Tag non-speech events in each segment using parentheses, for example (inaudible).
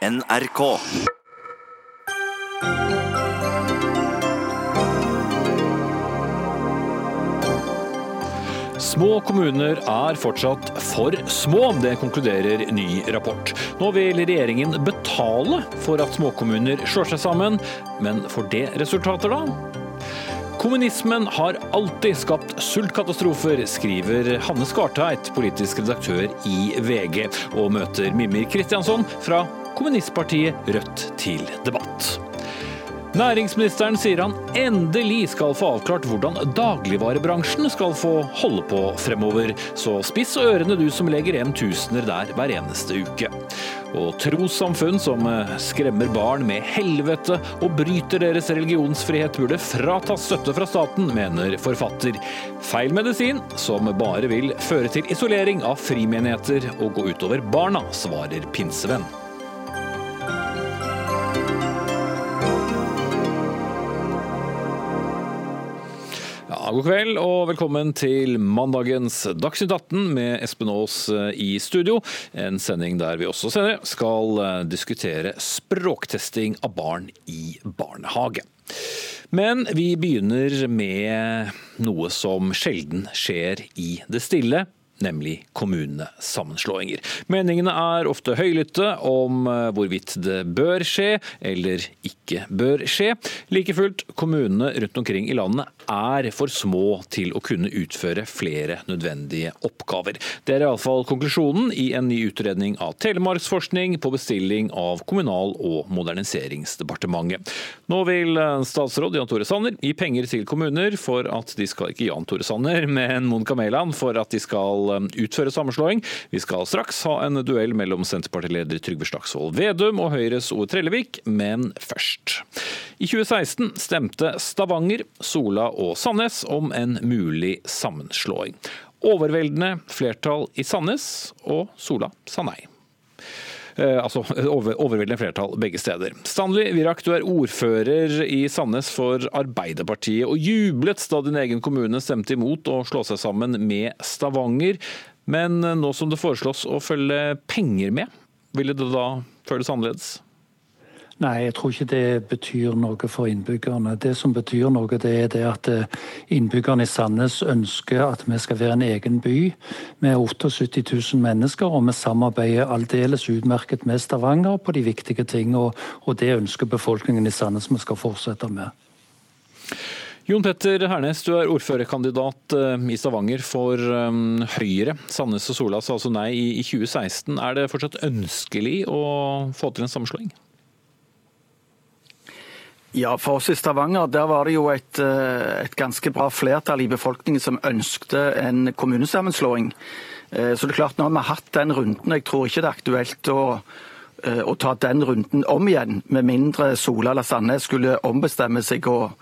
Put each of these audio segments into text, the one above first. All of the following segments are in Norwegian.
NRK. Små kommuner er fortsatt for små, det konkluderer ny rapport. Nå vil regjeringen betale for at småkommuner slår seg sammen, men får det resultater da? Kommunismen har alltid skapt sultkatastrofer, skriver Hanne Skartveit, politisk redaktør i VG, og møter Mimir Kristiansson fra kommunistpartiet Rødt til debatt. Næringsministeren sier han endelig skal få avklart hvordan dagligvarebransjen skal få holde på fremover. Så spiss ørene du som legger hjem tusener der hver eneste uke. Og trossamfunn som skremmer barn med helvete og bryter deres religionsfrihet, burde fratas støtte fra staten, mener forfatter. Feil medisin, som bare vil føre til isolering av frimenigheter og gå utover barna, svarer pinsevenn. God kveld og velkommen til mandagens Dagsnytt 18 med Espen Aas eh, i studio. En sending der vi også senere skal eh, diskutere språktesting av barn i barnehage. Men vi begynner med noe som sjelden skjer i det stille nemlig kommunesammenslåinger. Meningene er ofte høylytte om eh, hvorvidt det bør skje eller ikke bør skje. Like fullt, kommunene rundt omkring i landet er for små til å kunne utføre flere nødvendige oppgaver. Det er iallfall konklusjonen i en ny utredning av Telemarksforskning på bestilling av Kommunal- og moderniseringsdepartementet. Nå vil eh, statsråd Jan Tore Sanner gi penger til kommuner for at de skal ikke Jan Tore Sanner, men Monica Mæland for at de skal utføre sammenslåing. Vi skal straks ha en duell mellom Senterpartileder Trygve Slagsvold Vedum og Høyres Ove Trellevik, men først. I 2016 stemte Stavanger, Sola og Sandnes om en mulig sammenslåing. Overveldende flertall i Sandnes, og Sola sa nei. Eh, altså (laughs) over, overveldende flertall begge steder. Stanley Virak, du er ordfører i Sandnes for Arbeiderpartiet, og jublet da din egen kommune stemte imot å slå seg sammen med Stavanger. Men nå som det foreslås å følge penger med, ville det da føles annerledes? Nei, jeg tror ikke det betyr noe for innbyggerne. Det som betyr noe, det er det at eh, innbyggerne i Sandnes ønsker at vi skal være en egen by med 78 000 mennesker, og vi samarbeider aldeles utmerket med Stavanger på de viktige tingene. og, og det ønsker befolkningen i Sandnes vi skal fortsette med. Jon Petter Hernes, du er ordførerkandidat eh, i Stavanger for eh, Høyre. Sandnes og Sola sa altså nei i 2016. Er det fortsatt ønskelig å få til en sammenslåing? Ja, For oss i Stavanger der var det jo et, eh, et ganske bra flertall i befolkningen som ønskte en kommunesammenslåing. Eh, så det er klart, nå har vi hatt den runden. Jeg tror ikke det er aktuelt å, eh, å ta den runden om igjen, med mindre Sola eller Sandnes skulle ombestemme seg og,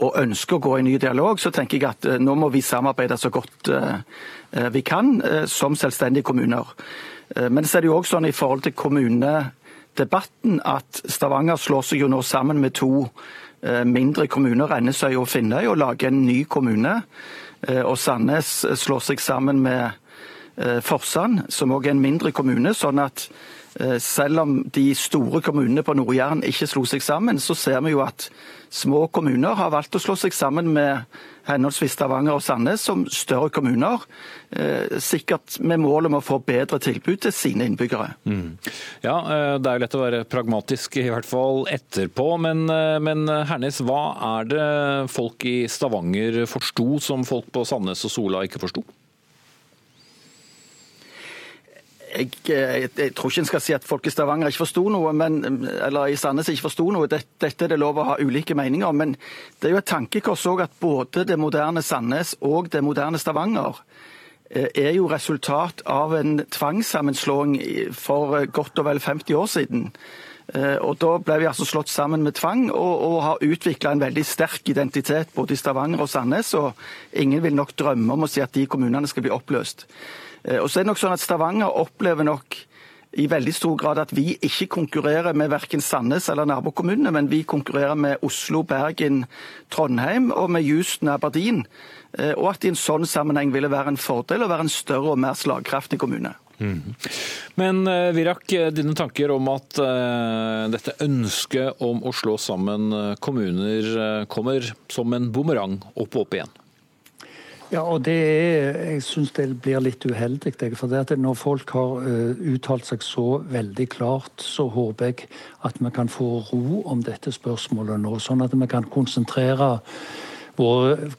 og ønske å gå i ny dialog. Så tenker jeg at nå må vi samarbeide så godt vi kan som selvstendige kommuner. Men så er det jo også sånn i forhold til kommune debatten at Stavanger slår seg jo nå sammen med to eh, mindre kommuner, Rennesøy og Finnøy, og lager en ny kommune. Eh, og Sandnes slår seg sammen med eh, Forsand, som òg er en mindre kommune. sånn at selv om de store kommunene på Nord-Jæren ikke slo seg sammen, så ser vi jo at små kommuner har valgt å slå seg sammen med henholdsvis Stavanger og Sandnes som større kommuner. Eh, sikkert med mål om å få bedre tilbud til sine innbyggere. Mm. Ja, eh, Det er jo lett å være pragmatisk, i hvert fall etterpå. Men, eh, men Hernes, hva er det folk i Stavanger forsto som folk på Sandnes og Sola ikke forsto? Jeg, jeg, jeg, tror ikke en skal si at folk i Stavanger ikke forsto noe, men, eller i Sandnes ikke forsto noe. Dette, dette, er det lov å ha ulike meninger om. Men det er jo et tankekors òg at både det moderne Sandnes og det moderne Stavanger eh, er jo resultat av en tvangssammenslåing for godt og vel 50 år siden. Eh, og Da ble vi altså slått sammen med tvang, og, og har utvikla en veldig sterk identitet både i Stavanger og Sandnes. og Ingen vil nok drømme om å si at de kommunene skal bli oppløst. Eh, og så er det nok sånn at Stavanger opplever nok i veldig stor grad at vi ikke konkurrerer med verken Sandnes eller nabokommunene, men vi konkurrerer med Oslo, Bergen, Trondheim og med Houston og Aberdeen. Eh, og at i en sånn sammenheng ville være en fordel å være en større og mer slagkraftig kommune. Mm. Men uh, Virak, dine tanker om at dette ønsket om å slå sammen kommuner kommer som en bumerang opp og opp igjen? Ja, og det er, jeg syns det blir litt uheldig. For det at når folk har uh, uttalt seg så veldig klart, så håper jeg at vi kan få ro om dette spørsmålet nå. Sånn at vi kan konsentrere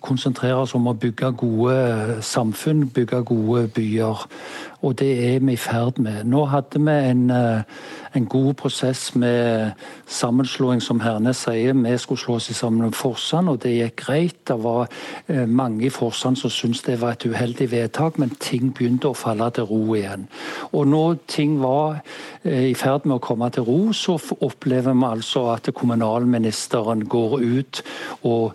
konsentrere oss om å bygge gode samfunn, bygge gode byer. Og det er vi i ferd med. Nå hadde vi en, eh, en god prosess med sammenslåing, som Hernes sier. Vi skulle slå oss sammen med Forsand, og det gikk greit. Det var eh, mange i Forsand som syntes det var et uheldig vedtak, men ting begynte å falle til ro igjen. Og når ting var eh, i ferd med å komme til ro, så opplever vi altså at kommunalministeren går ut og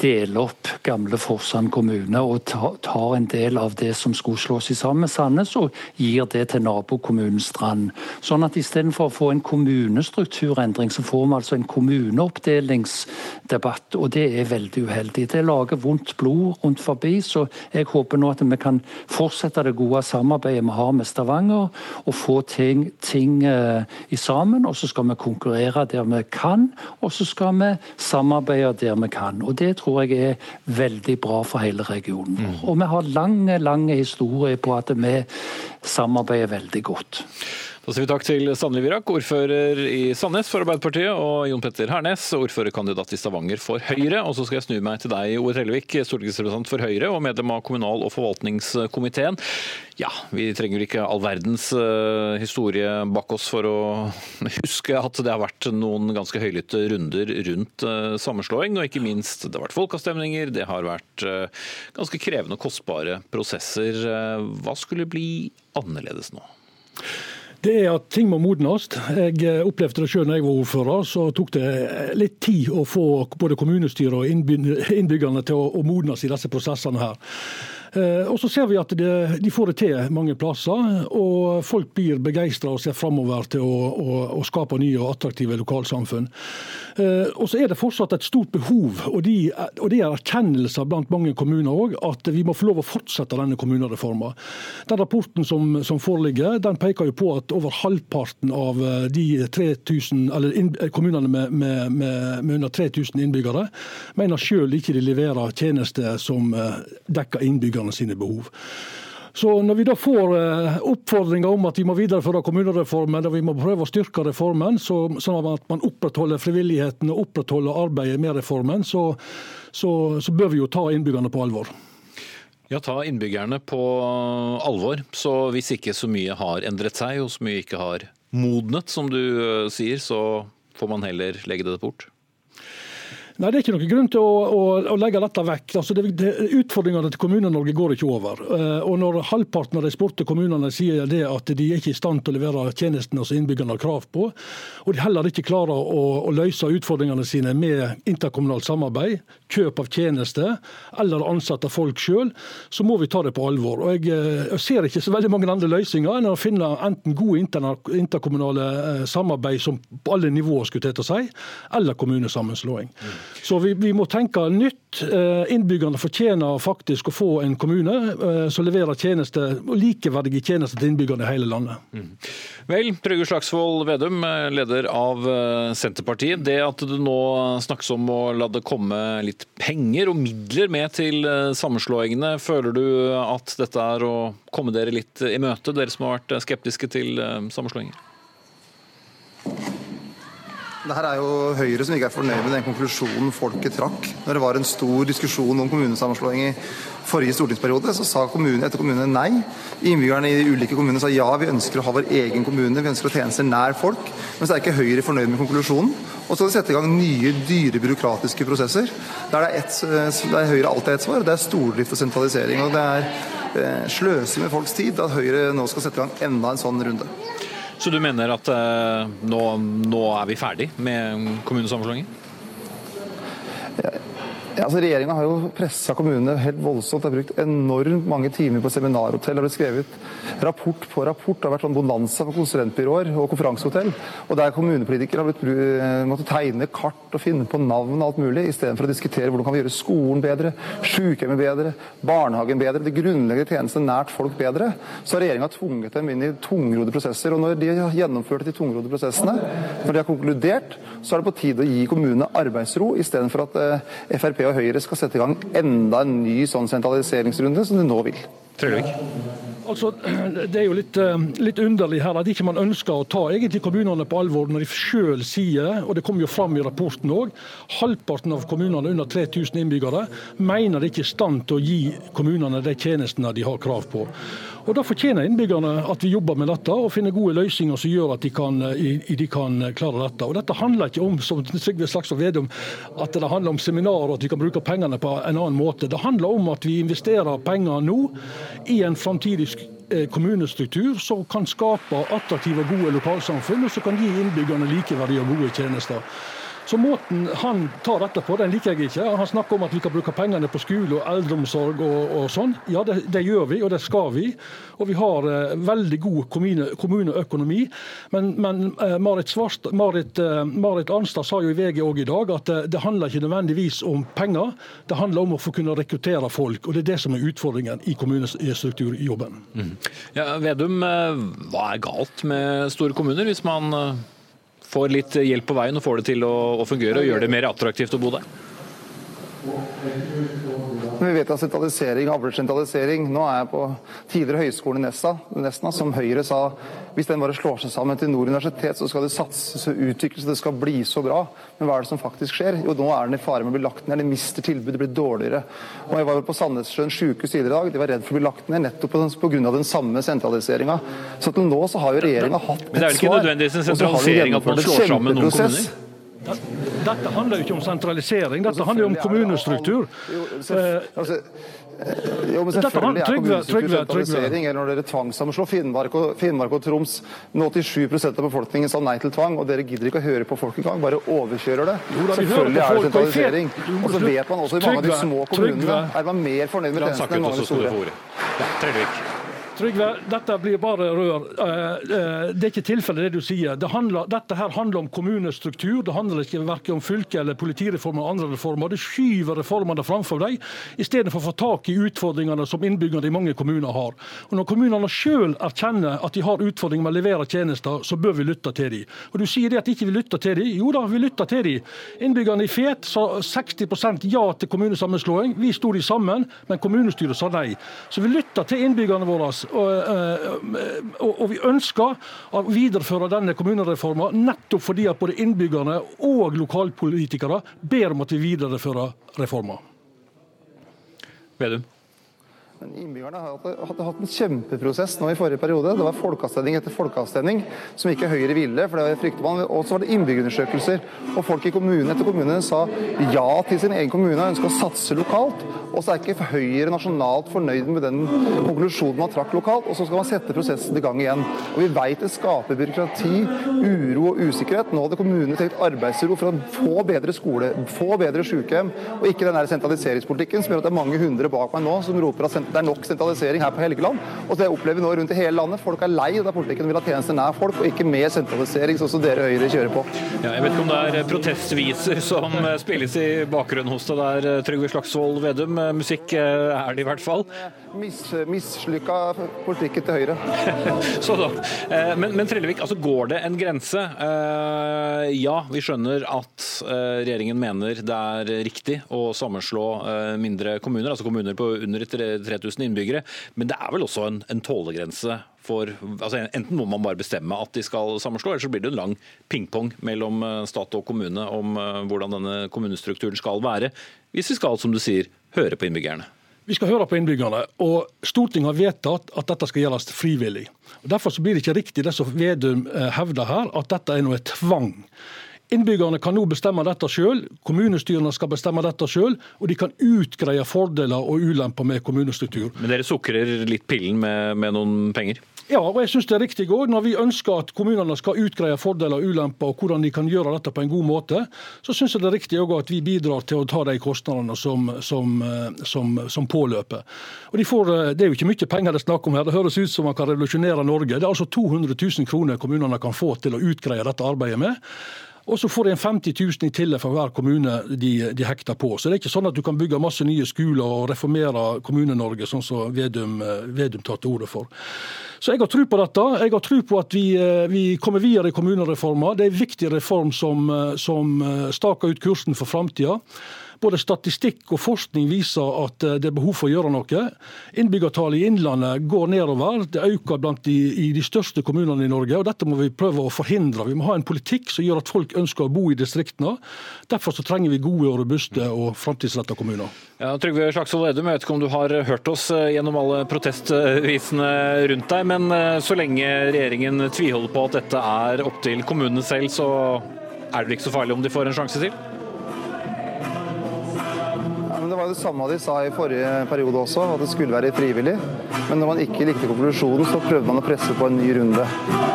dele opp gamle Forsand kommune og tar en del av det som skulle slås i sammen med Sandnes, og gir det til nabokommunen Strand. Sånn at istedenfor å få en kommunestrukturendring, så får vi altså en kommuneoppdelingsdebatt, og det er veldig uheldig. Det lager vondt blod rundt forbi, så jeg håper nå at vi kan fortsette det gode samarbeidet vi har med Stavanger, og få ting, ting uh, i sammen. Og så skal vi konkurrere der vi kan, og så skal vi samarbeide der vi kan. Og det tror tror jeg er veldig bra for hele regionen. Mm. Og vi har lange, lange historier på at vi samarbeider veldig godt. Sier vi takk til Sandli Virak, ordfører i Sandnes for Arbeiderpartiet, og Jon Petter Hernes, ordførerkandidat i Stavanger for Høyre. Og så skal jeg snu meg til deg, Ove Trellevik, stortingsrepresentant for Høyre og medlem av kommunal- og forvaltningskomiteen. Ja, vi trenger ikke all verdens uh, historie bak oss for å (laughs) huske at det har vært noen ganske høylytte runder rundt uh, sammenslåing, og ikke minst det har vært folkeavstemninger, det har vært uh, ganske krevende og kostbare prosesser. hva skulle bli annerledes nå? Det er at ting må modnes. Jeg eh, opplevde det selv når jeg var ordfører. Så tok det litt tid å få både kommunestyret og innbyggerne til å modnes i disse prosessene her. Eh, og så ser vi at det, de får det til mange plasser, og folk blir begeistra og ser framover til å, å, å, skape nye og attraktive lokalsamfunn. Eh, og så er det fortsatt et stort behov, og, de, og det er erkjennelser blant mange kommuner òg, at vi må få lov å fortsette denne kommunereformen. Den rapporten som, som, foreligger, den peker jo på at over halvparten av eh, de 3000, eller kommunene med, med, med, med, under 3000 innbyggere mener sjøl ikke de leverer tjenester som dekker innbyggere innbyggerne sine behov. Så når vi da får eh, oppfordringer om at vi må videreføre kommunereformen og vi må prøve å styrke reformen, så, sånn at man opprettholder frivilligheten og opprettholder arbeidet med reformen, så, så, så bør vi jo ta innbyggerne på alvor. Ja, Ta innbyggerne på alvor. Så hvis ikke så mye har endret seg, og så mye ikke har modnet, som du eh, sier, så får man heller legge det bort? Nei, Det er ikke noen grunn til å, å, å legge dette vekk. Altså, det, det, utfordringene til Kommune-Norge går ikke over. Uh, og Når halvparten av de spurte kommunene sier det at de er ikke i stand til å levere tjenestene som innbyggerne har krav på, og de heller ikke klarer å, å løse utfordringene sine med interkommunalt samarbeid, kjøp av tjenester eller ansette folk sjøl, så må vi ta det på alvor. Og jeg, eh, jeg, ser ikke så veldig mange andre løsninger enn å finne enten gode interkommunale uh, samarbeid som på alle nivåer, skulle til å si, eller kommunesammenslåing. Mm. Så vi, vi, må tenke nytt. Eh, innbyggerne fortjener faktisk å få en kommune eh, som leverer tjenester, likeverdige tjenester til innbyggerne i hele landet. Mm. Vel, Trygve Slagsvold Vedum, eh, leder av Senterpartiet. Det at det nå snakkes om å la det komme litt penger og midler med til sammenslåingene, føler du at dette er å komme dere litt i møte, dere som har vært skeptiske til sammenslåinger? Det her er jo Høyre som ikke er fornøyd med den konklusjonen folket trakk. Når det var en stor diskusjon om kommunesammenslåing i forrige stortingsperiode, så sa kommune etter kommune nei. Innbyggerne i de ulike kommunene sa ja, vi ønsker å ha vår egen kommune, vi ønsker å tjenester nær folk. Men så er ikke Høyre fornøyd med konklusjonen. Og så skal de sette i gang nye, dyre byråkratiske prosesser. Der, det et, der Høyre alltid er ett svar. Det er stordrift og sentralisering. Og det er eh, sløsing med folks tid at Høyre nå skal sette i gang enda en sånn runde. Så du mener at uh, nå, nå, er vi ferdig med kommunesammenslåingen? Ja, altså Regjeringa har jo pressa kommunene helt voldsomt. Det har brukt enormt mange timer på seminarhotell. Det har blitt skrevet rapport på rapport. Det har vært sånn bonanza for konsulentbyråer og konferansehotell. Og der kommunepolitikere har blitt, eh, måttet tegne kart og finne på navn og alt mulig, istedenfor å diskutere hvordan kan vi gjøre skolen bedre, sykehjemmet bedre, barnehagen bedre, de grunnleggende tjenestene nært folk bedre. Så har regjeringa tvunget dem inn i tungrodde prosesser. Og når de har gjennomført de tungrodde prosessene, når de har konkludert, så er det på tide å gi kommunene arbeidsro, istedenfor at eh, Frp og Høyre skal sette i gang enda en ny sånn sentraliseringsrunde, som de nå vil. Trellevik. Altså, Det er jo litt, eh, litt, underlig her at ikke man ønsker å ta egentlig kommunene på alvor når de selv sier, og det kommer jo fram i rapporten òg, halvparten av kommunene under 3000 innbyggere mener de ikke er i stand til å gi kommunene de tjenestene de har krav på. Og Da fortjener innbyggerne at vi jobber med dette og finner gode løsninger som gjør at de kan, de kan klare dette. Og Dette handler ikke om som Trygve Slagsvold Vedum, at det handler om seminarer og at vi kan bruke pengene på en annen måte. Det handler om at vi investerer penger nå i en framtidig eh, kommunestruktur som kan skape attraktive og gode lokalsamfunn, og som kan gi innbyggerne likeverdige og gode tjenester. Så Måten han tar dette på, den liker jeg ikke. Han snakker om at vi kan bruke pengene på skole og eldreomsorg og, og sånn. Ja, det, det, gjør vi, og det skal vi. Og vi har eh, veldig god kommune, kommuneøkonomi. Men, men eh, Marit, Svarst, Marit, eh, Marit, Arnstad sa jo i VG òg i dag at det, det handler ikke nødvendigvis om penger. Det handler om å få kunne rekruttere folk. og Det er det som er utfordringen i kommunestrukturjobben. Mm. Ja, Vedum, eh, hva er galt med store kommuner, hvis man eh, får litt hjelp på veien og får det til å, å fungere og gjør det mer attraktivt å bo der? Men vi vet at sentralisering avler sentralisering. Nå er jeg på tidligere høyskolen i Nesna, som Høyre sa hvis den bare slår seg sammen til Nord universitet, så skal det satses og utvikles, det skal bli så bra. Men hva er det som faktisk skjer? Jo, nå er den i fare med å bli lagt ned. Den mister tilbudet, det blir dårligere. Og Jeg var på Sandnessjøen sykehus tidligere i dag. De var redd for å bli lagt ned nettopp pga. den samme sentraliseringa. Så til nå så har jo regjeringa hatt et svar. Men det er vel ikke nødvendigvis en sentralisering at man slår sammen noen kommuner? Dette handler jo ikke om sentralisering, dette handler jo om kommunestruktur. Jo, altså, jo, men selvfølgelig er kommunestruktur sentralisering. Eller når dere tvangssammenslår Finnmark Finnmark og Troms. Nå 87 av befolkningen sa nei til tvang, og dere gidder ikke å høre på folk engang. Bare overkjører det. Selvfølgelig er det sentralisering. Og så vet man også i mange av de små kommunene er man mer fornøyd med tjenestene enn mange av de store. Ja, Trygve, dette blir bare rør. Eh, eh, det er ikke tilfellet det du sier. Det handler, dette her handler om kommunestruktur. Det handler ikke verken om fylke eller politireformer eller andre reformer. Det skyver reformene framfor deg, istedenfor å få tak i utfordringene som innbyggerne i mange kommuner har. Og Når kommunene sjøl erkjenner at de har utfordringer med å levere tjenester, så bør vi lytte til dem. Og Du sier det at ikke vi lytter til dem. Jo da, vi lytter til dem. Innbyggerne i Fet sa 60% ja til kommunesammenslåing. Vi sto de sammen, men kommunestyret sa nei. Så vi lytter til innbyggerne våre. Eh, og, og, vi ønsker å videreføre denne kommunereformen nettopp fordi at både innbyggerne og lokalpolitikere ber om at vi viderefører reformen. Vedum. Men innbyggerne hadde, hatt, en kjempeprosess nå i forrige periode. Det var folkeavstemning etter folkeavstemning som ikke Høyre ville. for det frykter man. Og så var det innbyggerundersøkelser. Og folk i kommune etter kommune sa ja til sin egen kommune og ønska å satse lokalt. Og så er ikke Høyre nasjonalt fornøyd med den konklusjonen man trakk lokalt. Og så skal man sette prosessen i gang igjen. Og vi veit det skaper byråkrati, uro og usikkerhet. Nå hadde kommunene trengt arbeidsro for å få bedre skole, få bedre sykehjem, og ikke den der sentraliseringspolitikken som gjør at det er mange hundre bak meg nå som roper at det er nok sentralisering her på Helgeland. Og det opplever vi nå rundt i hele landet. Folk er lei av politikken vil ha tjenester nær folk, og ikke mer sentralisering, sånn som dere Høyre kjører på. Ja, jeg vet ikke om det er protestviser som spilles i bakgrunnen hos deg der, Trygve Slagsvold Vedum. Musikk er det i hvert fall. Mis, mislykka politikken til Høyre. (laughs) så da. Eh, men, men Trellevik, altså går det en grense? Eh, ja, vi skjønner at eh, regjeringen mener det er riktig å sammenslå mindre kommuner, altså kommuner på under 3000 innbyggere. Men det er vel også en, en tålegrense for altså Enten må man bare bestemme at de skal sammenslå, eller så blir det en lang pingpong mellom stat og kommune om hvordan denne kommunestrukturen skal være. Hvis vi skal, som du sier, høre på innbyggerne. Vi skal høre på innbyggerne. og Stortinget har vedtatt at dette skal gjøres frivillig. Og Derfor blir det ikke riktig det som Vedum eh, hevder her, at dette er noe tvang. Innbyggerne kan nå bestemme dette sjøl, kommunestyrene skal bestemme dette sjøl, og de kan utgreie fordeler og ulemper med kommunestruktur. Men dere sukrer litt pillen med, med noen penger? Ja, og jeg synes det er riktig òg. Når vi ønsker at kommunene skal utgreie fordeler og ulemper og hvordan de kan gjøre dette på en god måte, så synes jeg det er riktig også at vi bidrar til å ta de kostnadene som, som, som, som påløper. Og de får, Det er jo ikke mye penger det er snakk om her. Det høres ut som man kan revolusjonere Norge. Det er altså 200 000 kroner kommunene kan få til å utgreie dette arbeidet med. Og så får en 50 000 i tillegg for hver kommune de, de, hekter på. Så det er ikke sånn at du kan bygge masse nye skoler og reformere Kommune-Norge, sånn som Vedum, Vedum tar til orde for. Så jeg har tro på dette. Jeg har tro på at vi, vi kommer videre i kommunereforma. Det er en viktig reform som, som staker ut kursen for framtida. Både statistikk og forskning viser at eh, det er behov for å gjøre noe. Innbyggertallet i Innlandet går nedover. Det øker blant de, i de største kommunene i Norge. og Dette må vi prøve å forhindre. Vi må ha en politikk som gjør at folk ønsker å bo i distriktene. Derfor så trenger vi gode, og robuste og framtidsrettede kommuner. Ja, Trygve Slagsvold Vedum, jeg vet ikke om du har hørt oss eh, gjennom alle protestvisene rundt deg, men eh, så lenge regjeringen tviholder på at dette er opp til kommunene selv, så er det ikke så farlig om de får en sjanse til? Det var det samme de sa i forrige periode også, at det skulle være frivillig. Men når man ikke likte konklusjonen, så prøvde man å presse på en ny runde.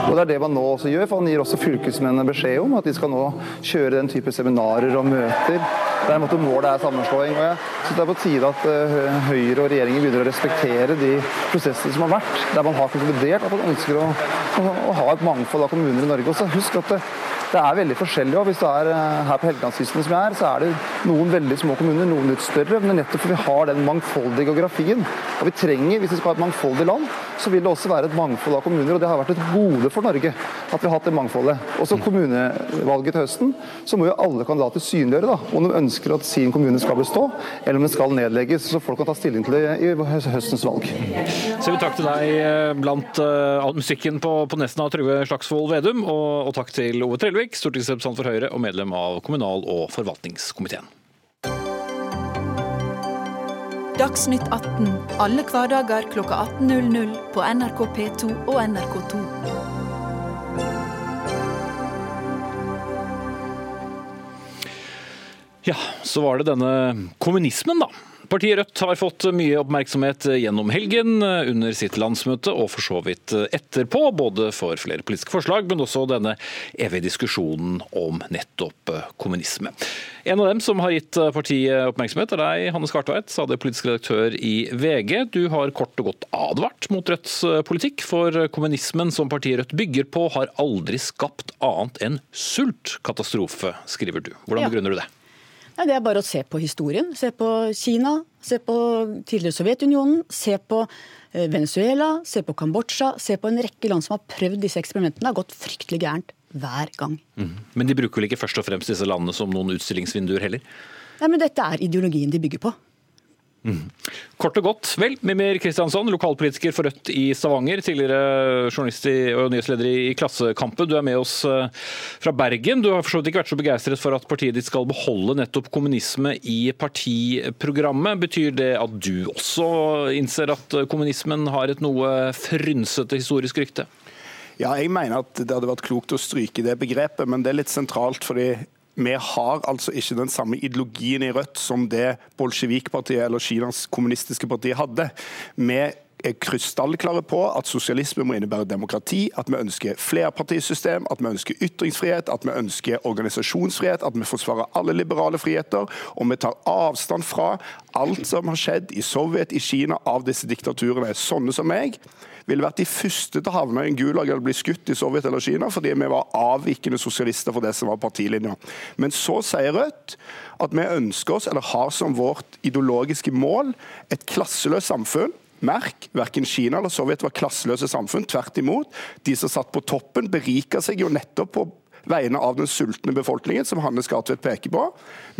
Og Det er det man nå også gjør, for han gir også fylkesmennene beskjed om at de skal nå kjøre den type seminarer og møter der måtte målet er sammenslåing. Og jeg synes Det er på tide at eh, Høyre og regjeringen begynner å respektere de prosessene som har vært, der man har konkludert at man ønsker å, å, å ha et mangfold av kommuner i Norge. Og så husk at det, er veldig forskjellig. og Hvis du er eh, her på Helgelandskysten som jeg er, så er det noen veldig små kommuner, noen litt større. Men nettopp fordi vi har den mangfoldige geografien. Og vi trenger, hvis vi skal ha et mangfoldig land, så vil det også være et mangfold av kommuner. Og det har vært et gode for Norge at vi har hatt det mangfoldet. Også kommunevalget til høsten, så må jo alle kandidater synliggjøre da, om de ønsker at sin kommune skal bestå, eller om den skal nedlegges. Så folk kan ta stilling til det i høstens valg. Så vi takk til deg eh, blant uh, musikken på, på Nesna, Trygve Slagsvold Vedum, og, og takk til Ove Trellevik Breivik, stortingsrepresentant for Høyre og medlem av kommunal- og forvaltningskomiteen. Dagsnytt 18 alle hverdager kl 18.00 på NRK P2 og NRK2. Ja, så var det denne kommunismen, da Partiet Rødt har fått mye oppmerksomhet gjennom helgen under sitt landsmøte, og for så vidt etterpå, både for flere politiske forslag, men også denne evige diskusjonen om nettopp kommunisme. En av dem som har gitt partiet oppmerksomhet, er deg, Hanne Skartveit, stadig politisk redaktør i VG. Du har kort og godt advart mot Rødts politikk, for kommunismen som partiet Rødt bygger på, har aldri skapt annet enn sultkatastrofe, skriver du. Hvordan begrunner du det? Nei, det er bare å se på historien. Se på Kina, se på tidligere Sovjetunionen, se på eh, Venezuela, se på Kambodsja, se på en rekke land som har prøvd disse eksperimentene. Det har gått fryktelig gærent hver gang. Mm. Men de bruker vel ikke først og fremst disse landene som noen utstillingsvinduer heller? Nei, men dette er ideologien de bygger på. Kort og godt, vel, Mimir Kristiansson, lokalpolitiker for Rødt i Stavanger. Tidligere journalist og nyhetsleder i Klassekampen. Du er med oss eh, fra Bergen. Du har for så vidt ikke vært så begeistret for at partiet ditt skal beholde nettopp kommunisme i partiprogrammet. Betyr det at du også innser at kommunismen har et noe frynsete historisk rykte? Ja, jeg mener at det hadde vært klokt å stryke det begrepet, men det er litt sentralt fordi vi har altså ikke den samme ideologien i Rødt som det bolsjevikpartiet eller Kinas kommunistiske parti hadde. Vi er krystallklare på at sosialisme må innebære demokrati, at vi ønsker flerpartisystem, at vi ønsker ytringsfrihet, at vi ønsker organisasjonsfrihet, at vi forsvarer alle liberale friheter. Og vi tar avstand fra alt som har skjedd i Sovjet, i Kina, av disse diktaturene. Sånne som meg ville vært de første til å havne i en gulag eller bli skutt i Sovjet eller Kina, fordi vi var avvikende sosialister for det som var partilinja. Men så sier Rødt at vi ønsker oss, eller har som vårt ideologiske mål, et klasseløst samfunn Merk, verken Kina eller Sovjet var klasseløse samfunn. Tvert imot. De som satt på toppen, berika seg jo nettopp på vegne av den sultne befolkningen, som Hanne Skartvedt peker på.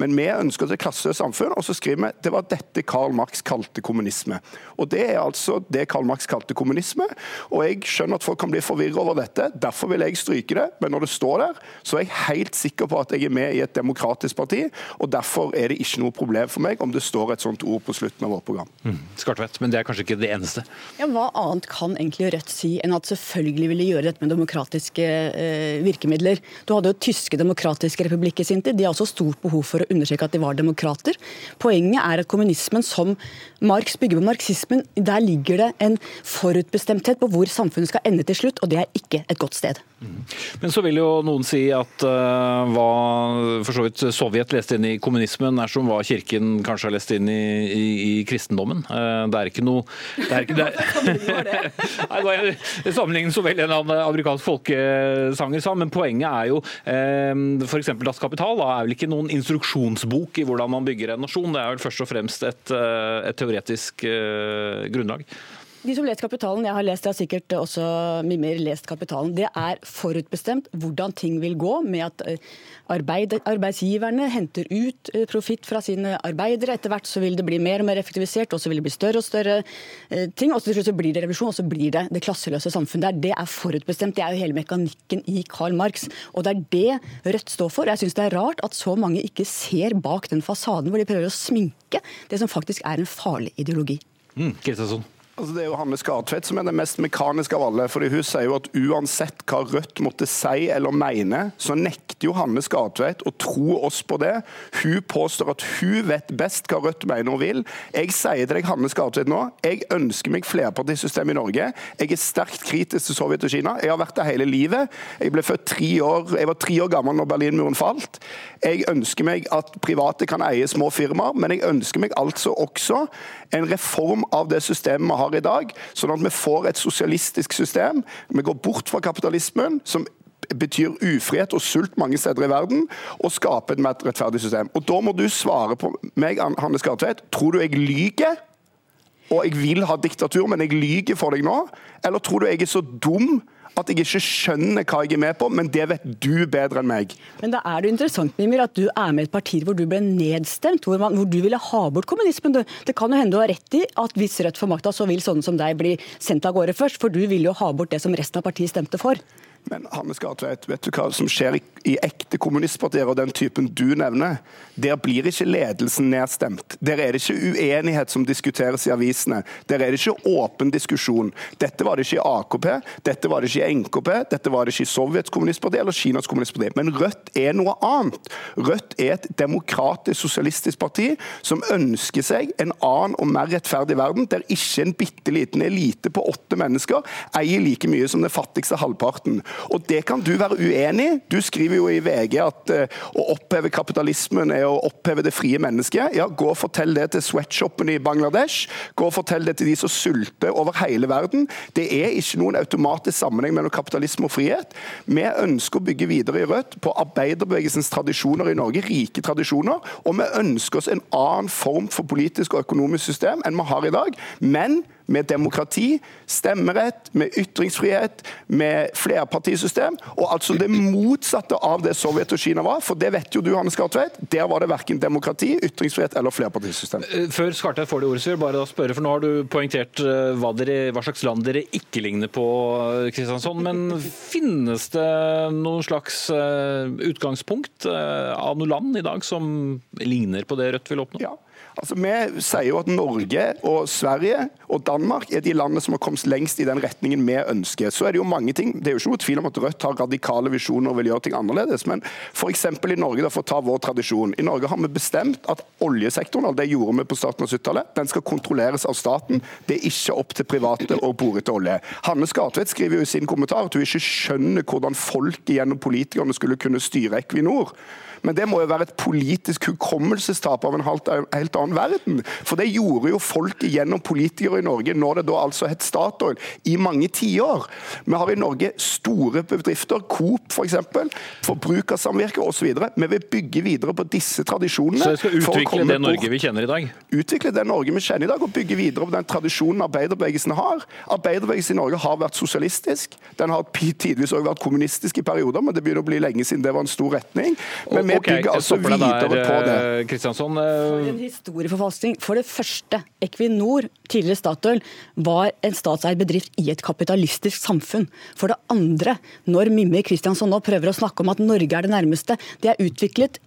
Men vi ønsker et klasseløst samfunn, og så skriver vi det var dette Karl Marx kalte kommunisme. Og Det er altså det Karl Marx kalte kommunisme. Og jeg skjønner at folk kan bli forvirret over dette, derfor vil jeg stryke det. Men når det står der, så er jeg helt sikker på at jeg er med i et demokratisk parti, og derfor er det ikke noe problem for meg om det står et sånt ord på slutten av vårt program. Mm. Skartvedt, men det er kanskje ikke det eneste? Ja, Hva annet kan egentlig Rødt si enn at selvfølgelig vil de gjøre dette med demokratiske eh, virkemidler? Du hadde jo tyske demokratiske republikk i sin tid. De har også stort behov for å understreke at de var demokrater. Poenget er at kommunismen som Marx bygger på marxismen, der ligger det en forutbestemthet på hvor samfunnet skal ende til slutt, og det er ikke et godt sted. Men så vil jo noen si at uh, hva for så vidt Sovjet leste inn i kommunismen, er som hva Kirken kanskje har lest inn i, i, i kristendommen. Uh, det er ikke noe det er ikke, det er, (laughs) Nei, sammenlignet så vel en amerikansk folkesanger sa, men poenget er jo uh, f.eks. Das Kapital da, er vel ikke noen instruksjonsbok i hvordan man bygger en nasjon. Det er vel først og fremst et, et teoretisk grunnlag. De som leser Kapitalen, jeg har lest, det, har sikkert også Mimir lest Kapitalen, det er forutbestemt hvordan ting vil gå med at eh, arbeid, arbeidsgiverne henter ut eh, profitt fra sine arbeidere. Etter hvert så vil det bli mer og mer effektivisert, og så vil det bli større og større eh, ting. Og så blir det revolusjon, og så blir det det klasseløse samfunnet der. Det er forutbestemt. Det er jo hele mekanikken i Karl Marx. Og det er det Rødt står for. Jeg syns det er rart at så mange ikke ser bak den fasaden hvor de prøver å sminke det som faktisk er en farlig ideologi. Mm, Altså, det er jo Hanne Skartvedt som er den mest mekaniske av alle. fordi Hun sier jo at uansett hva Rødt måtte si eller mene, så nekter jo Hanne Skartvedt å tro oss på det. Hun påstår at hun vet best hva Rødt mener og vil. Jeg sier til deg, Hanne Skartvedt nå, jeg ønsker meg flerpartisystem i Norge. Jeg er sterkt kritisk til Sovjet og Kina. Jeg har vært det hele livet. Jeg ble født tre år, jeg var tre år gammel når Berlinmuren falt. Jeg ønsker meg at private kan eie små firmaer, men jeg ønsker meg altså også en reform av det systemet vi har i dag, sånn at vi får et sosialistisk system. Vi går bort fra kapitalismen, som betyr ufrihet og sult mange steder i verden, og skape et mer rettferdig system. Og Da må du svare på meg, Hanne Skartveit. Tror du jeg lyger? Og jeg vil ha diktatur, men jeg lyger for deg nå? Eller tror du jeg er så dum at jeg ikke skjønner hva jeg er med på, men det vet du bedre enn meg. Men da er det interessant Mimir, at du er med i et parti hvor du ble nedstemt, hvor, man, hvor du ville ha bort kommunismen. Det kan jo hende du har rett i at hvis Rødt får makta, så vil sånne som deg bli sendt av gårde først, for du vil jo ha bort det som resten av partiet stemte for. Men Hanne Skartveit, vet du hva som skjer i, i ekte kommunistpartier og den typen du nevner? Der blir ikke ledelsen nedstemt. Der er det ikke uenighet som diskuteres i avisene. Der er det ikke åpen diskusjon. Dette var det ikke i AKP, dette var det ikke i NKP, dette var det ikke i Sovjets kommunistparti eller Kinas kommunistparti. Men Rødt er noe annet. Rødt er et demokratisk sosialistisk parti som ønsker seg en annen og mer rettferdig verden, der ikke en bitte liten elite på åtte mennesker eier like mye som den fattigste halvparten. Og Det kan du være uenig i. Du skriver jo i VG at uh, å oppheve kapitalismen er å oppheve det frie mennesket. Ja, Gå og fortell det til sweatshopene i Bangladesh. Gå og fortell det til de som sulter over hele verden. Det er ikke noen automatisk sammenheng mellom kapitalisme og frihet. Vi ønsker å bygge videre i Rødt på arbeiderbevegelsens tradisjoner i Norge, rike tradisjoner. Og vi ønsker oss en annen form for politisk og økonomisk system enn vi har i dag. Men med demokrati, stemmerett, med ytringsfrihet, med flerpartisystem. Og altså det motsatte av det Sovjet og Kina var. For det vet jo du, Hanne Skartveit. Der var det verken demokrati, ytringsfrihet eller flerpartisystem. Eh, før Skartveit får det ordet, så vil jeg bare da spørre, for nå har du poengtert eh, hva, dere, hva slags land dere ikke ligner på, eh, Kristiansson. Men finnes det noen slags utgangspunkt av noe land i dag som ligner på det Rødt vil oppnå? Ja. Altså, Vi sier jo at Norge og Sverige og Danmark er de landene som har kommet lengst i den retningen vi ønsker. Så er Det jo mange ting, det er jo ikke noe tvil om at Rødt har radikale visjoner og vil gjøre ting annerledes. Men f.eks. i Norge, da, for å ta vår tradisjon. I Norge har vi bestemt at oljesektoren, det gjorde vi på starten av 70-tallet, den skal kontrolleres av staten. Det er ikke opp til private å bore etter olje. Hanne Skartvedt skriver jo i sin kommentar at hun ikke skjønner hvordan folket gjennom politikerne skulle kunne styre Equinor. Men det må jo være et politisk hukommelsestap av en helt, helt annen verden. For det gjorde jo folk gjennom politikere i Norge, når det da altså het Statoil, i mange tiår. Vi har i Norge store bedrifter, Coop f.eks., for forbrukersamvirke osv. Vi vil bygge videre på disse tradisjonene. Så vi skal utvikle det Norge vi kjenner i dag? Utvikle det Norge vi kjenner i dag, og bygge videre på den tradisjonen arbeiderbevegelsen har. Arbeiderbevegelsen i Norge har vært sosialistisk. Den har tidvis også vært kommunistisk i perioder, men det begynner å bli lenge siden det var en stor retning. Men vi okay, bygger altså videre der, på det. Eh, Kristiansson. For en historieforfalskning. For det første, Equinor, tidligere Statoil, var en statseid bedrift i et kapitalistisk samfunn. For det andre, når Mimmi Kristiansson nå prøver å snakke om at Norge er det nærmeste, det er utviklet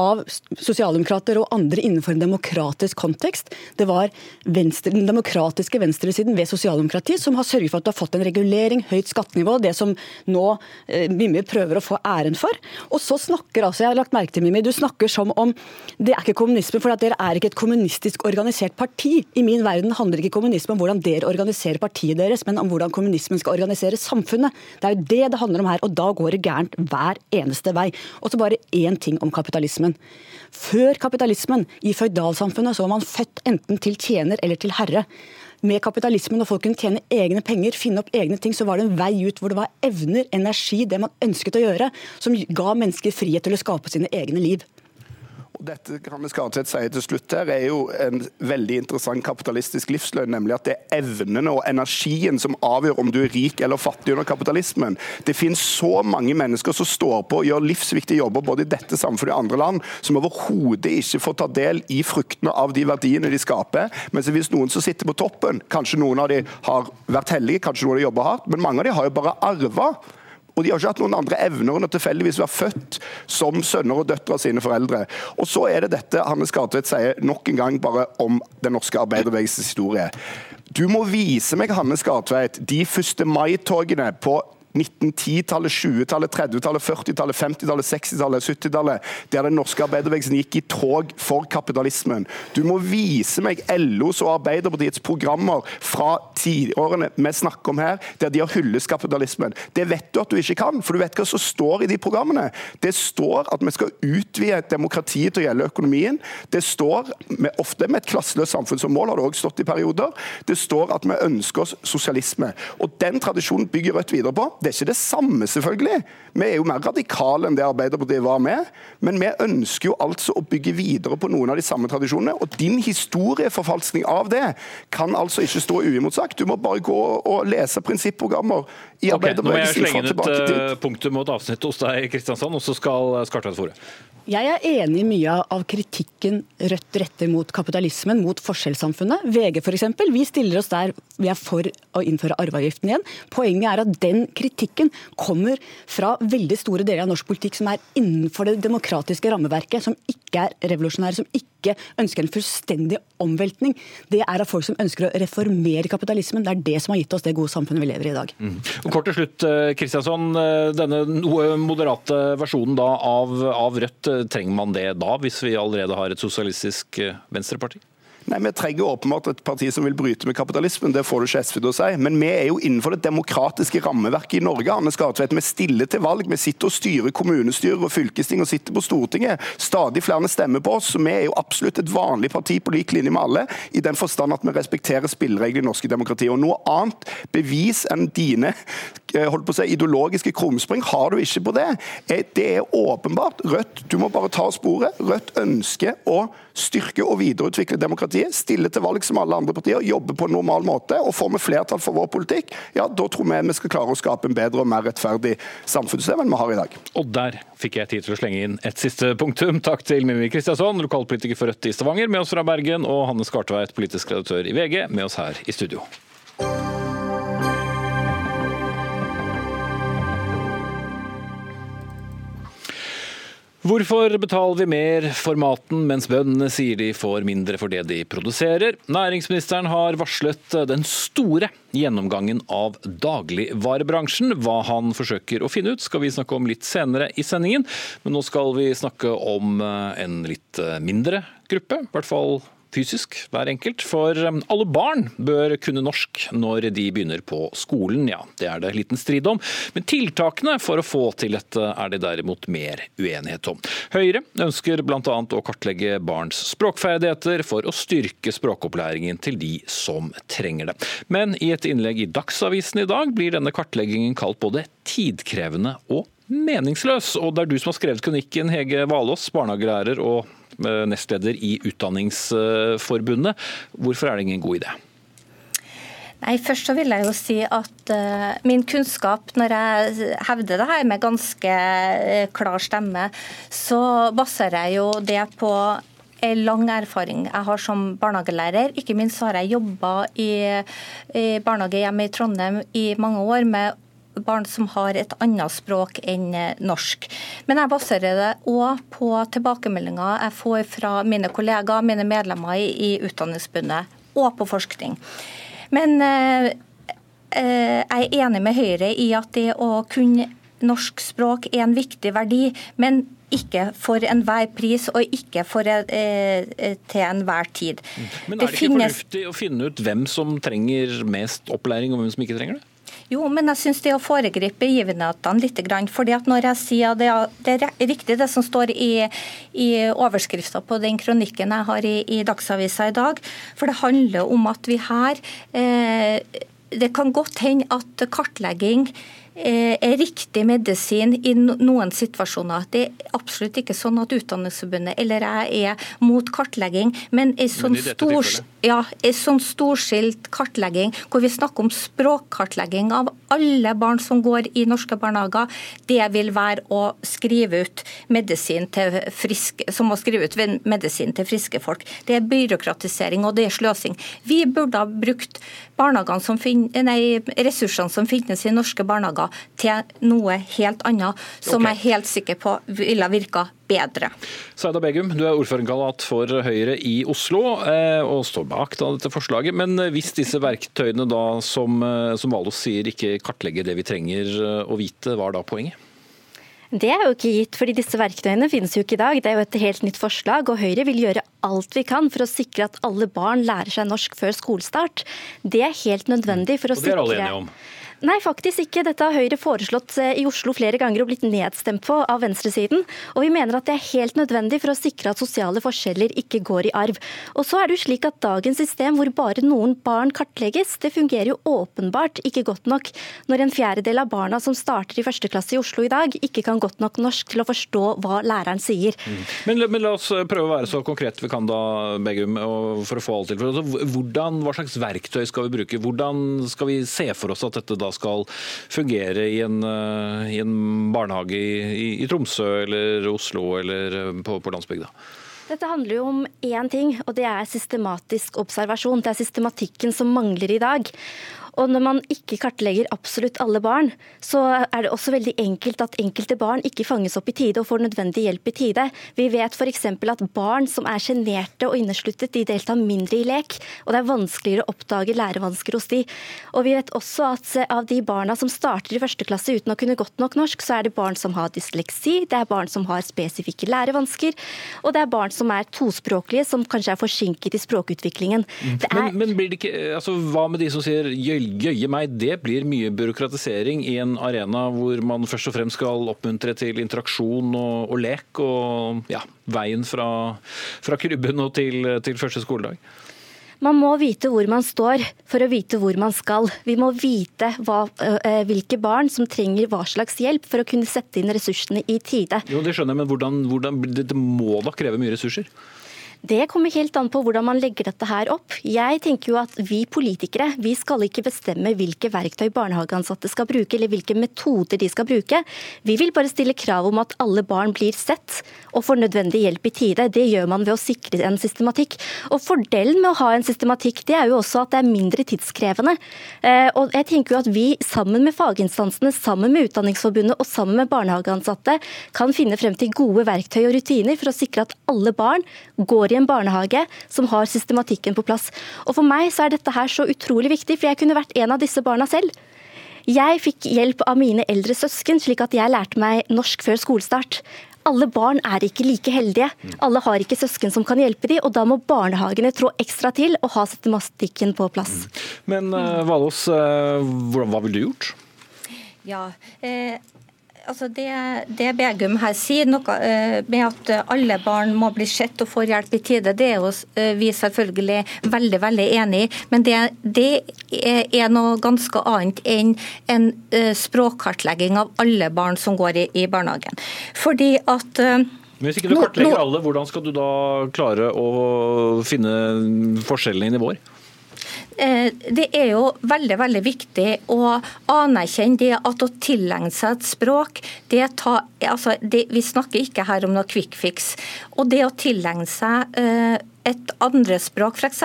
av sosialdemokrater og andre innenfor en demokratisk kontekst. Det var venstre, den demokratiske venstresiden ved sosialdemokrati som har sørget for at du har fått en regulering, høyt skattenivå, det som nå eh, Mimmi prøver å få æren for. Og så snakker altså, jeg har lagt merke til Mimmi, du snakker som om det er ikke kommunisme, for dere er ikke et kommunistisk organisert parti. I min verden handler ikke kommunisme om hvordan dere organiserer partiet deres, men om hvordan kommunismen skal organisere samfunnet. Det er jo det det handler om her, og da går det gærent hver eneste vei. Og så bare én ting om kapitalismen. Før kapitalismen, i føydalsamfunnet, så var man født enten til tjener eller til herre med kapitalismen og folk kunne tjene egne penger, finne opp egne ting, så var det en vei ut hvor det var evner, energi, det man ønsket å gjøre, som ga mennesker frihet til å skape sine egne liv. Dette Hanne Skartvedt sier til slutt her, er jo en veldig interessant kapitalistisk livsløgn, nemlig at det er evnene og energien som avgjør om du er rik eller fattig under kapitalismen. Det finnes så mange mennesker som står på og gjør livsviktige jobber både i dette samfunnet og andre land, som overhodet ikke får ta del i fruktene av de verdiene de skaper. Mens hvis noen som sitter på toppen, kanskje noen av de har vært heldige, kanskje noen av de jobber hardt, men mange av de har jo bare arva og de har ikke hatt noen andre evner enn å tilfeldigvis være født som sønner og døtre av sine foreldre. Og så er det dette Hanne Skartvedt sier nok en gang bare om den norske arbeiderbevegelsens historie. Du må vise meg, Hanne Skartveit, de 1. mai-togene på 1910-tallet, 20-tallet, 30-tallet, 40-tallet, 50-tallet, 60-tallet, 70-tallet, der den norske arbeiderbevegelsen gikk i tog for kapitalismen. Du må vise meg LOs og Arbeiderpartiets programmer fra tiårene vi snakker om her, der de har hyllet kapitalismen. Det vet du at du ikke kan, for du vet hva som står i de programmene. Det står at vi skal utvide demokratiet til å gjelde økonomien. Det står, med, ofte med et klasseløst samfunn som mål, har det også stått i perioder. Det står at vi ønsker oss sosialisme. Og Den tradisjonen bygger Rødt videre på. Det er ikke det samme, selvfølgelig. Vi er jo mer radikale enn det Arbeiderpartiet var med. Men vi ønsker jo altså å bygge videre på noen av de samme tradisjonene. Og din historieforfalskning av det kan altså ikke stå uimotsagt. Du må bare gå og lese prinsipprogrammer i okay, Nå må jeg slenge ut punktet punktum avsnittet et hos deg, Kristiansand, og så skal Skartvedt fòre. Jeg er enig i mye av kritikken Rødt retter mot kapitalismen, mot forskjellssamfunnet. VG f.eks. Vi stiller oss der vi er for å innføre arveavgiften igjen. Poenget er at den kritikken kommer fra veldig store deler av norsk politikk som er innenfor det demokratiske rammeverket, som ikke er revolusjonære, som ikke ønsker en fullstendig omveltning. Det er av folk som ønsker å reformere kapitalismen. Det er det som har gitt oss det gode samfunnet vi lever i i dag. Mm. Kort til slutt, Kristiansson. Eh, denne moderate versjonen da av, av Rødt trenger man det da, hvis vi allerede har et sosialistisk eh, venstreparti? Nei, Vi trenger åpenbart et parti som vil bryte med kapitalismen, det får du ikke SV til å si. Men vi er jo innenfor det demokratiske rammeverket i Norge. Anne Skartvedt. Vi stiller til valg. Vi sitter og styrer kommunestyrer og fylkesting og sitter på Stortinget. Stadig flere stemmer på oss. så Vi er jo absolutt et vanlig parti på lik linje med alle, i den forstand at vi respekterer spillereglene i norske demokrati. Og Noe annet bevis enn dine Eh, holdt på å si, ideologiske krumspring har du ikke på det. Eh, det er åpenbart. Rødt, du må bare ta sporet. Rødt ønsker å styrke og videreutvikle demokratiet. Stille til valg som alle andre partier, jobbe på en normal måte. og Får vi flertall for vår politikk, ja, da tror vi vi skal klare å skape en bedre og mer rettferdig samfunnssystem enn vi har i dag. Og der fikk jeg tid til å slenge inn et siste punktum. Takk til Mimmi Kristiansson, lokalpolitiker for Rødt i Stavanger, med oss fra Bergen, og Hanne Skartveit, politisk redaktør i VG, med oss her i studio. Hvorfor betaler vi mer for maten, mens bøndene sier de får mindre for det de produserer? Næringsministeren har varslet den store gjennomgangen av dagligvarebransjen. Hva han forsøker å finne ut, skal vi snakke om litt senere i sendingen. Men nå skal vi snakke om en litt mindre gruppe, i hvert fall fysisk, hver enkelt. For um, alle barn bør kunne norsk når de begynner på skolen. Ja, det er det liten strid om. Men tiltakene for å få til dette er det derimot mer uenighet om. Høyre ønsker bl.a. å kartlegge barns språkferdigheter for å styrke språkopplæringen til de som trenger det. Men i et innlegg i Dagsavisen i dag blir denne kartleggingen kalt både tidkrevende og meningsløs. Og det er du som har skrevet kronikken, Hege Valås, barnehagelærer og nestleder i Utdanningsforbundet. Hvorfor er det ingen god idé? Nei, Først så vil jeg jo si at uh, min kunnskap, når jeg hevder det her med ganske uh, klar stemme, så baserer jeg jo det på en lang erfaring jeg har som barnehagelærer. Ikke minst har jeg jobba i, i barnehagehjem i Trondheim i mange år med barn som har et annet språk enn norsk. Men jeg baserer det òg på tilbakemeldinger jeg får fra mine kollegaer, mine medlemmer i Utdanningsbundet, og på forskning. Men eh, jeg er enig med Høyre i at det å kunne norsk språk er en viktig verdi. men ikke for enhver pris og ikke for, eh, til enhver tid. Men er det, det ikke finnes... fornuftig å finne ut hvem som trenger mest opplæring, og hvem som ikke trenger det? Jo, men jeg syns det å foregripe begivenhetene litt. fordi at når jeg sier det, det er riktig det som står i, i overskrifta på den kronikken jeg har i, i Dagsavisa i dag. For det handler om at vi her eh, Det kan godt hende at kartlegging er riktig medisin i noen situasjoner. Det er absolutt ikke sånn at Utdanningsforbundet eller jeg er mot kartlegging, men en sånn, stor, ja, sånn storskilt kartlegging hvor vi snakker om språkkartlegging av alle barn som går i norske barnehager, det vil være å skrive ut medisin til friske, som å skrive ut medisin til friske folk. Det er byråkratisering og det er sløsing. Vi burde ha brukt som nei, ressursene som finnes i norske barnehager til noe helt annet, som okay. jeg er helt sikker på ville virka bedre. Saida Begum, du er ordførerkandidat for Høyre i Oslo eh, og står bak da, dette forslaget. Men eh, hvis disse verktøyene da, som, eh, som Valos sier, ikke kartlegger det vi trenger å vite, hva er da poenget? Det er jo ikke gitt, fordi disse verktøyene finnes jo ikke i dag. Det er jo et helt nytt forslag, og Høyre vil gjøre alt vi kan for å sikre at alle barn lærer seg norsk før skolestart. Det er helt nødvendig for å sikre Og det er alle enige om? Nei, faktisk ikke. Dette har Høyre foreslått eh, i Oslo flere ganger og blitt nedstemt på av venstresiden. Og vi mener at det er helt nødvendig for å sikre at sosiale forskjeller ikke går i arv. Og så er det jo slik at dagens system hvor bare noen barn kartlegges, det fungerer jo åpenbart ikke godt nok når en fjerdedel av barna som starter i første klasse i Oslo i dag, ikke kan godt nok norsk til å forstå hva læreren sier. Mm. Men, men, la oss prøve å være så konkret vi kan da, Begum, for å få alt til. Altså, hvordan, hva slags verktøy skal vi bruke? Hvordan skal vi se for oss at dette da skal fungere i en, eh, i en barnehage i, i, Tromsø eller Oslo eller eh, på, på landsbygda? Dette handler jo om én ting, og det er systematisk observasjon. Det er systematikken som mangler i dag. Og når man ikke kartlegger absolutt alle barn, så er det også veldig enkelt at enkelte barn ikke fanges opp i tide og får nødvendig hjelp i tide. Vi vet f.eks. at barn som er sjenerte og innesluttet, de deltar mindre i lek. Og det er vanskeligere å oppdage lærevansker hos de. Og vi vet også at av de barna som starter i første klasse uten å kunne godt nok norsk, så er det barn som har dysleksi, det er barn som har spesifikke lærevansker, og det er barn som er tospråklige, som kanskje er forsinket i språkutviklingen. Mm. Er... Men, men, blir det ikke, altså, hva med de som sier jøye meg, det blir mye byråkratisering i en arena hvor man først og fremst skal oppmuntre til interaksjon og, og lek, og ja, veien fra, fra krybben og til, til første skoledag? Man må vite hvor man står for å vite hvor man skal. Vi må vite hva, hvilke barn som trenger hva slags hjelp for å kunne sette inn ressursene i tide. Jo, Det skjønner jeg, men hvordan, hvordan, det må da kreve mye ressurser? Det kommer helt an på hvordan man legger dette her opp. Jeg tenker jo at Vi politikere vi skal ikke bestemme hvilke verktøy barnehageansatte skal bruke, eller hvilke metoder de skal bruke. Vi vil bare stille krav om at alle barn blir sett og får nødvendig hjelp i tide. Det gjør man ved å sikre en systematikk. Og Fordelen med å ha en systematikk det er jo også at det er mindre tidskrevende. Eh, og jeg tenker jo at Vi sammen med faginstansene, sammen med Utdanningsforbundet og sammen med barnehageansatte kan finne frem til gode verktøy og rutiner for å sikre at alle barn går i i en barnehage som har systematikken på plass. Og For meg så er dette her så utrolig viktig, for jeg kunne vært en av disse barna selv. Jeg fikk hjelp av mine eldre søsken, slik at jeg lærte meg norsk før skolestart. Alle barn er ikke like heldige. Alle har ikke søsken som kan hjelpe dem, og da må barnehagene trå ekstra til og ha systematikken på plass. Men uh, Valås, uh, hva ville du gjort? Ja, eh, Altså det, det Begum her sier, noe uh, med at alle barn må bli sett og få hjelp i tide, det er jo uh, vi selvfølgelig veldig veldig enig i. Men det, det, er noe ganske annet enn en språkkartlegging av alle barn som går i, i barnehagen. Fordi at men Hvis ikke du kartlegger alle, hvordan skal du da klare å finne forskjellene i nivåer? Eh, det er jo veldig veldig viktig å anerkjenne det at å tilegne seg et språk det ta, altså det, Vi snakker ikke her om noe quick fix. Og det å tilegne seg uh, andre språk f.eks.,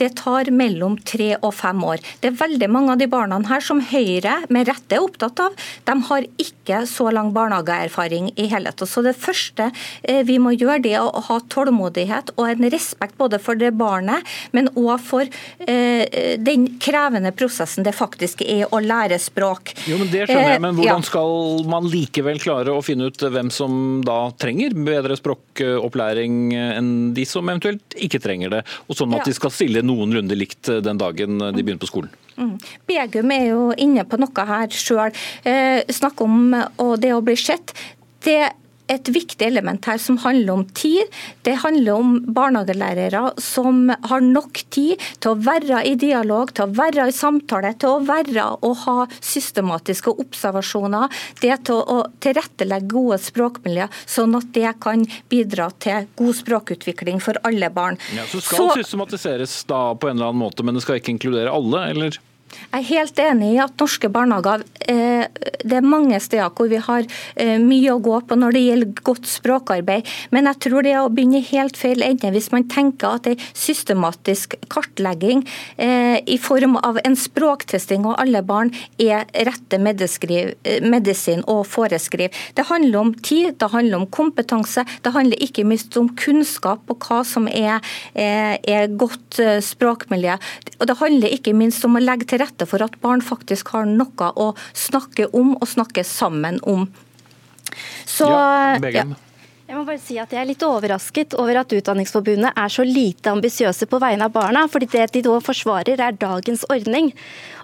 det tar mellom tre og fem år. Det er veldig mange av de barna her som Høyre med rette er opptatt av. De har ikke så lang barnehageerfaring i hele tatt. Så det første eh, vi må gjøre, det er å ha tålmodighet og en respekt både for det barnet, men òg for eh, den krevende prosessen det faktisk er å lære språk. Jo, men Det skjønner jeg, men Eh, hvordan ja. skal man likevel klare å finne ut hvem som da trenger bedre språkopplæring enn de som eventuelt ikke trenger det, og sånn at Ja. de skal stille noenlunde likt den dagen de begynner på skolen? Mm. Begum er jo inne på noe her sjøl. Eh, snakk om og det å bli sett. Det et viktig element her som handler om tid. Det handler om barnehagelærere som har nok tid til å være i dialog, til å være i samtale, til å være og ha systematiske observasjoner. Det til å tilrettelegge gode språkmiljø, sånn at det kan bidra til god språkutvikling for alle barn. Ja, så skal Så- systematiseres da på en eller annen måte, men det skal ikke inkludere alle, eller? Jeg er helt enig i at norske barnehager eh, Det er mange steder hvor vi har eh, mye å gå på når det gjelder godt språkarbeid. Men jeg tror det er å begynne helt feil ende hvis man tenker at en systematisk kartlegging eh, i form av en språktesting av alle barn er rette medisin å foreskrive. Det handler om tid, det handler om kompetanse. Det handler ikke minst om kunnskap og hva som er, er, godt språkmiljø. Og det handler ikke minst om å legge til rette for at barn faktisk har noe å snakke om og snakke sammen om. Så, Ja. Jeg må bare si at jeg er litt overrasket over at Utdanningsforbundet er så lite ambisiøse på vegne av barna. fordi det de da forsvarer er dagens ordning.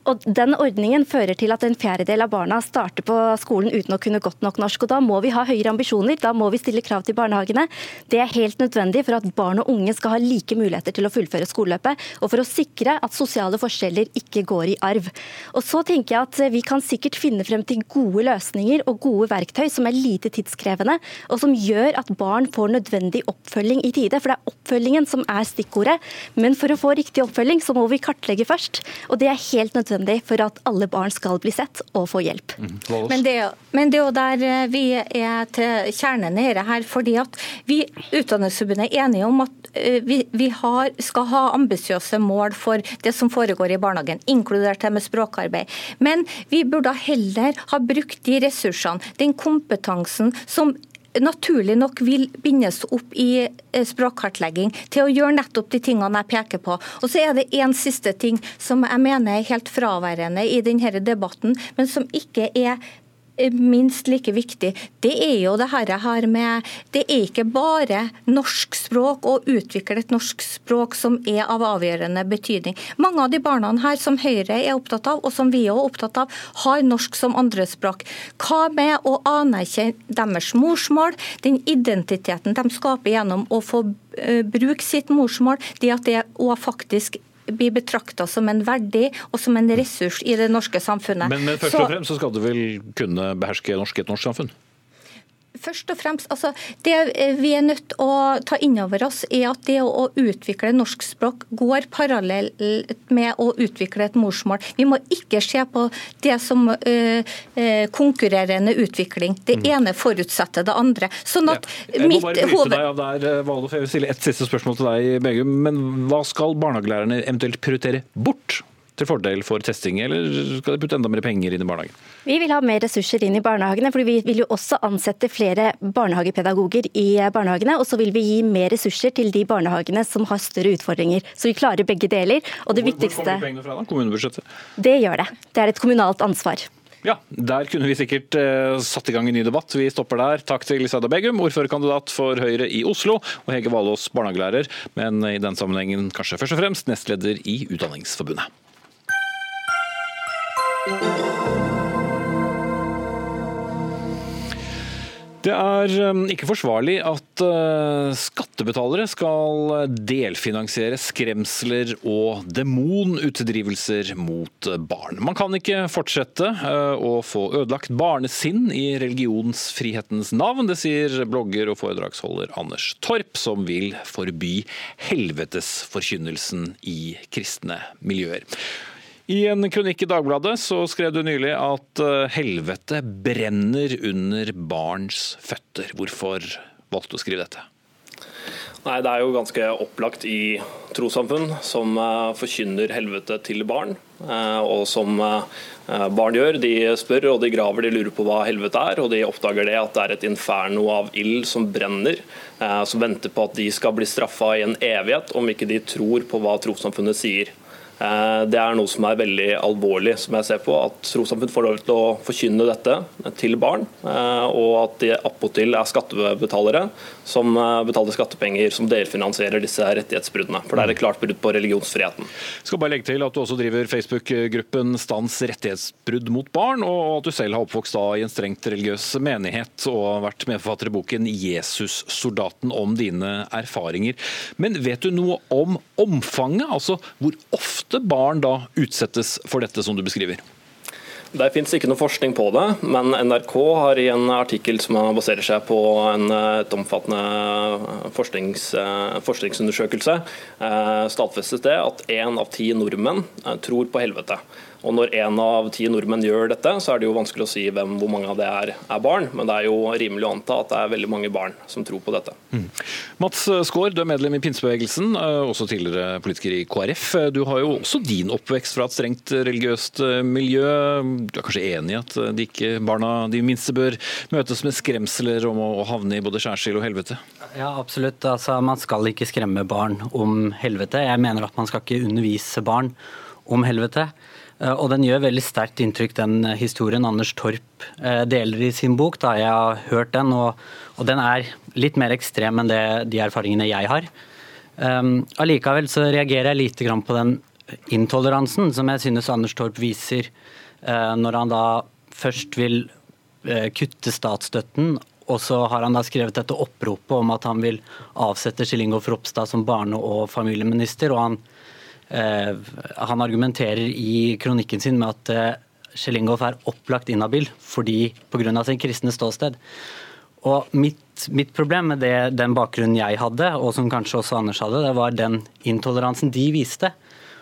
Og Den ordningen fører til at en fjerdedel av barna starter på skolen uten å kunne godt nok norsk. og Da må vi ha høyere ambisjoner, da må vi stille krav til barnehagene. Det er helt nødvendig for at barn og unge skal ha like muligheter til å fullføre skoleløpet, og for å sikre at sosiale forskjeller ikke går i arv. Og så tenker jeg at Vi kan sikkert finne frem til gode løsninger og gode verktøy som er lite tidskrevende, og som gjør at barn får nødvendig oppfølging i tide. For det er oppfølgingen som er stikkordet. Men for å få riktig oppfølging, så må vi kartlegge først. Og det er helt nødvendig for at alle barn skal bli sett og få hjelp. Men det, er men det er jo der eh, vi er til kjernen i dette her. fordi at vi Utdanningsforbundet er enige om at eh, vi, vi har, skal ha ambisiøse mål for det som foregår i barnehagen, inkludert det med språkarbeid. Men vi burde heller ha brukt de ressursene, den kompetansen som naturlig nok vil bindes opp i eh, språkkartlegging til å gjøre nettopp de tingene jeg peker på. Og så er det en siste ting som jeg mener er helt fraværende i denne debatten, men som ikke er minst like viktig, det er jo det her, her med Det er ikke bare norsk språk og utvikle et norsk språk som er av avgjørende betydning. Mange av de barna her som Høyre er opptatt av, og som vi er opptatt av, har norsk som andrespråk. Hva med å anerkjenne deres morsmål, den identiteten de skaper gjennom å få eh, bruke sitt morsmål, det at det òg faktisk blir betrakta som en verdi og som en ressurs i det norske samfunnet. Men, men først og fremst så skal du vel kunne beherske norsk i et norsk samfunn? Først og fremst, altså, Det vi er nødt til å ta inn over oss, er at det å utvikle norsk språk går parallelt med å utvikle et morsmål. Vi må ikke se på det som eh, eh, konkurrerende utvikling. Det ene forutsetter det andre. Sånn at Mm. Jeg må bare bryte hoved... deg av der, Valdof. Jeg vil stille et siste spørsmål til deg, Begum. Men hva skal barnehagelærerne eventuelt prioritere bort til fordel for testing, eller skal de putte enda mer penger inn i barnehagen? Vi vil ha mer ressurser inn i barnehagene, for vi vil jo også ansette flere barnehagepedagoger i barnehagene. Og så vil vi gi mer ressurser til de barnehagene som har større utfordringer. Så vi klarer begge deler. Og det Hvor- Hvor kommer pengene fra da? Kommunebudsjettet? Det gjør det. Det er et kommunalt ansvar. Ja, der kunne vi sikkert eh, satt i gang en ny debatt. Vi stopper der. Takk til Lisada Begum, ordførerkandidat for Høyre i Oslo, og Hege Valås, barnehagelærer, men i den sammenhengen kanskje først og fremst nestleder i Utdanningsforbundet. Det er eh, ikke forsvarlig at eh, skattebetalere skal delfinansiere skremsler og demonutdrivelser mot barn. Man kan ikke fortsette eh, å få ødelagt barnesinn i religionsfrihetens navn. Det sier blogger og foredragsholder Anders Torp, som vil forby helvetesforkynnelsen i kristne miljøer. I en kronikk i Dagbladet så skrev du nylig at eh, helvete brenner under barns føtter. Hvorfor valgte du å skrive dette? Nei, Det er jo ganske opplagt i trossamfunn som uh, forkynner helvete til barn. Uh, og som barn gjør. De spør og de graver, de lurer på hva helvete er. Og de oppdager det at det er et inferno av ild som brenner. som venter på at de skal bli straffa i en evighet om ikke de tror på hva trossamfunnet sier. Eh, det er noe som er veldig alvorlig, som jeg ser på. At trossamfunn får lov til å forkynne dette til barn, eh, og at de appåtil er skattebetalere som eh, betaler skattepenger som delfinansierer disse rettighetsbruddene. For det er et klart brudd på religionsfriheten. Jeg skal bare legge til at du også driver Facebook-gruppen Stans rettighetsbrudd mot barn, og at du selv har oppvokst da i en strengt religiøs menighet og vært medforfatter i boken 'Jesus-soldaten' om dine erfaringer. Men vet du noe om omfanget? Altså hvor ofte ofte barn da utsettes for dette som du beskriver? Det finnes ikke noe forskning på det, men NRK har i en artikkel som baserer seg på en, et omfattende forsknings, forskningsundersøkelse, eh, stadfestet det at én av ti nordmenn eh, tror på helvete. Og Når én av ti nordmenn gjør dette, så er det jo vanskelig å si hvem, hvor mange av det er, er, barn. Men det er jo rimelig å anta at det er veldig mange barn som tror på dette. Mm. Mats Skaar, du er medlem i pinsebevegelsen, eh, også tidligere politiker i KrF. Du har jo også din oppvekst fra et strengt religiøst eh, miljø. Du er kanskje enig i at de, ikke, barna, de minste bør møtes med skremsler om å havne i både skjærsild og helvete? Ja, absolutt. Altså, man skal ikke skremme barn om helvete. Jeg mener at man skal ikke undervise barn om helvete. Eh, og den gjør veldig sterkt inntrykk, den historien Anders Torp eh, deler i sin bok. da Jeg har hørt den, og, og den er litt mer ekstrem enn det, de erfaringene jeg har. Allikevel så reagerer jeg lite grann på den intoleransen som jeg synes Anders Torp viser uh, når han da først vil uh, kutte statsstøtten, og så har han da skrevet dette oppropet om at han vil avsette Kjell Ingolf Ropstad som barne- og familieminister. og han Eh, han argumenterer i kronikken sin med at eh, Kjell Ingolf er opplagt inhabil fordi pga. sin kristne ståsted. Og mitt, mitt problem med det, den bakgrunnen jeg hadde, og som kanskje også Anders hadde, det var den intoleransen de viste.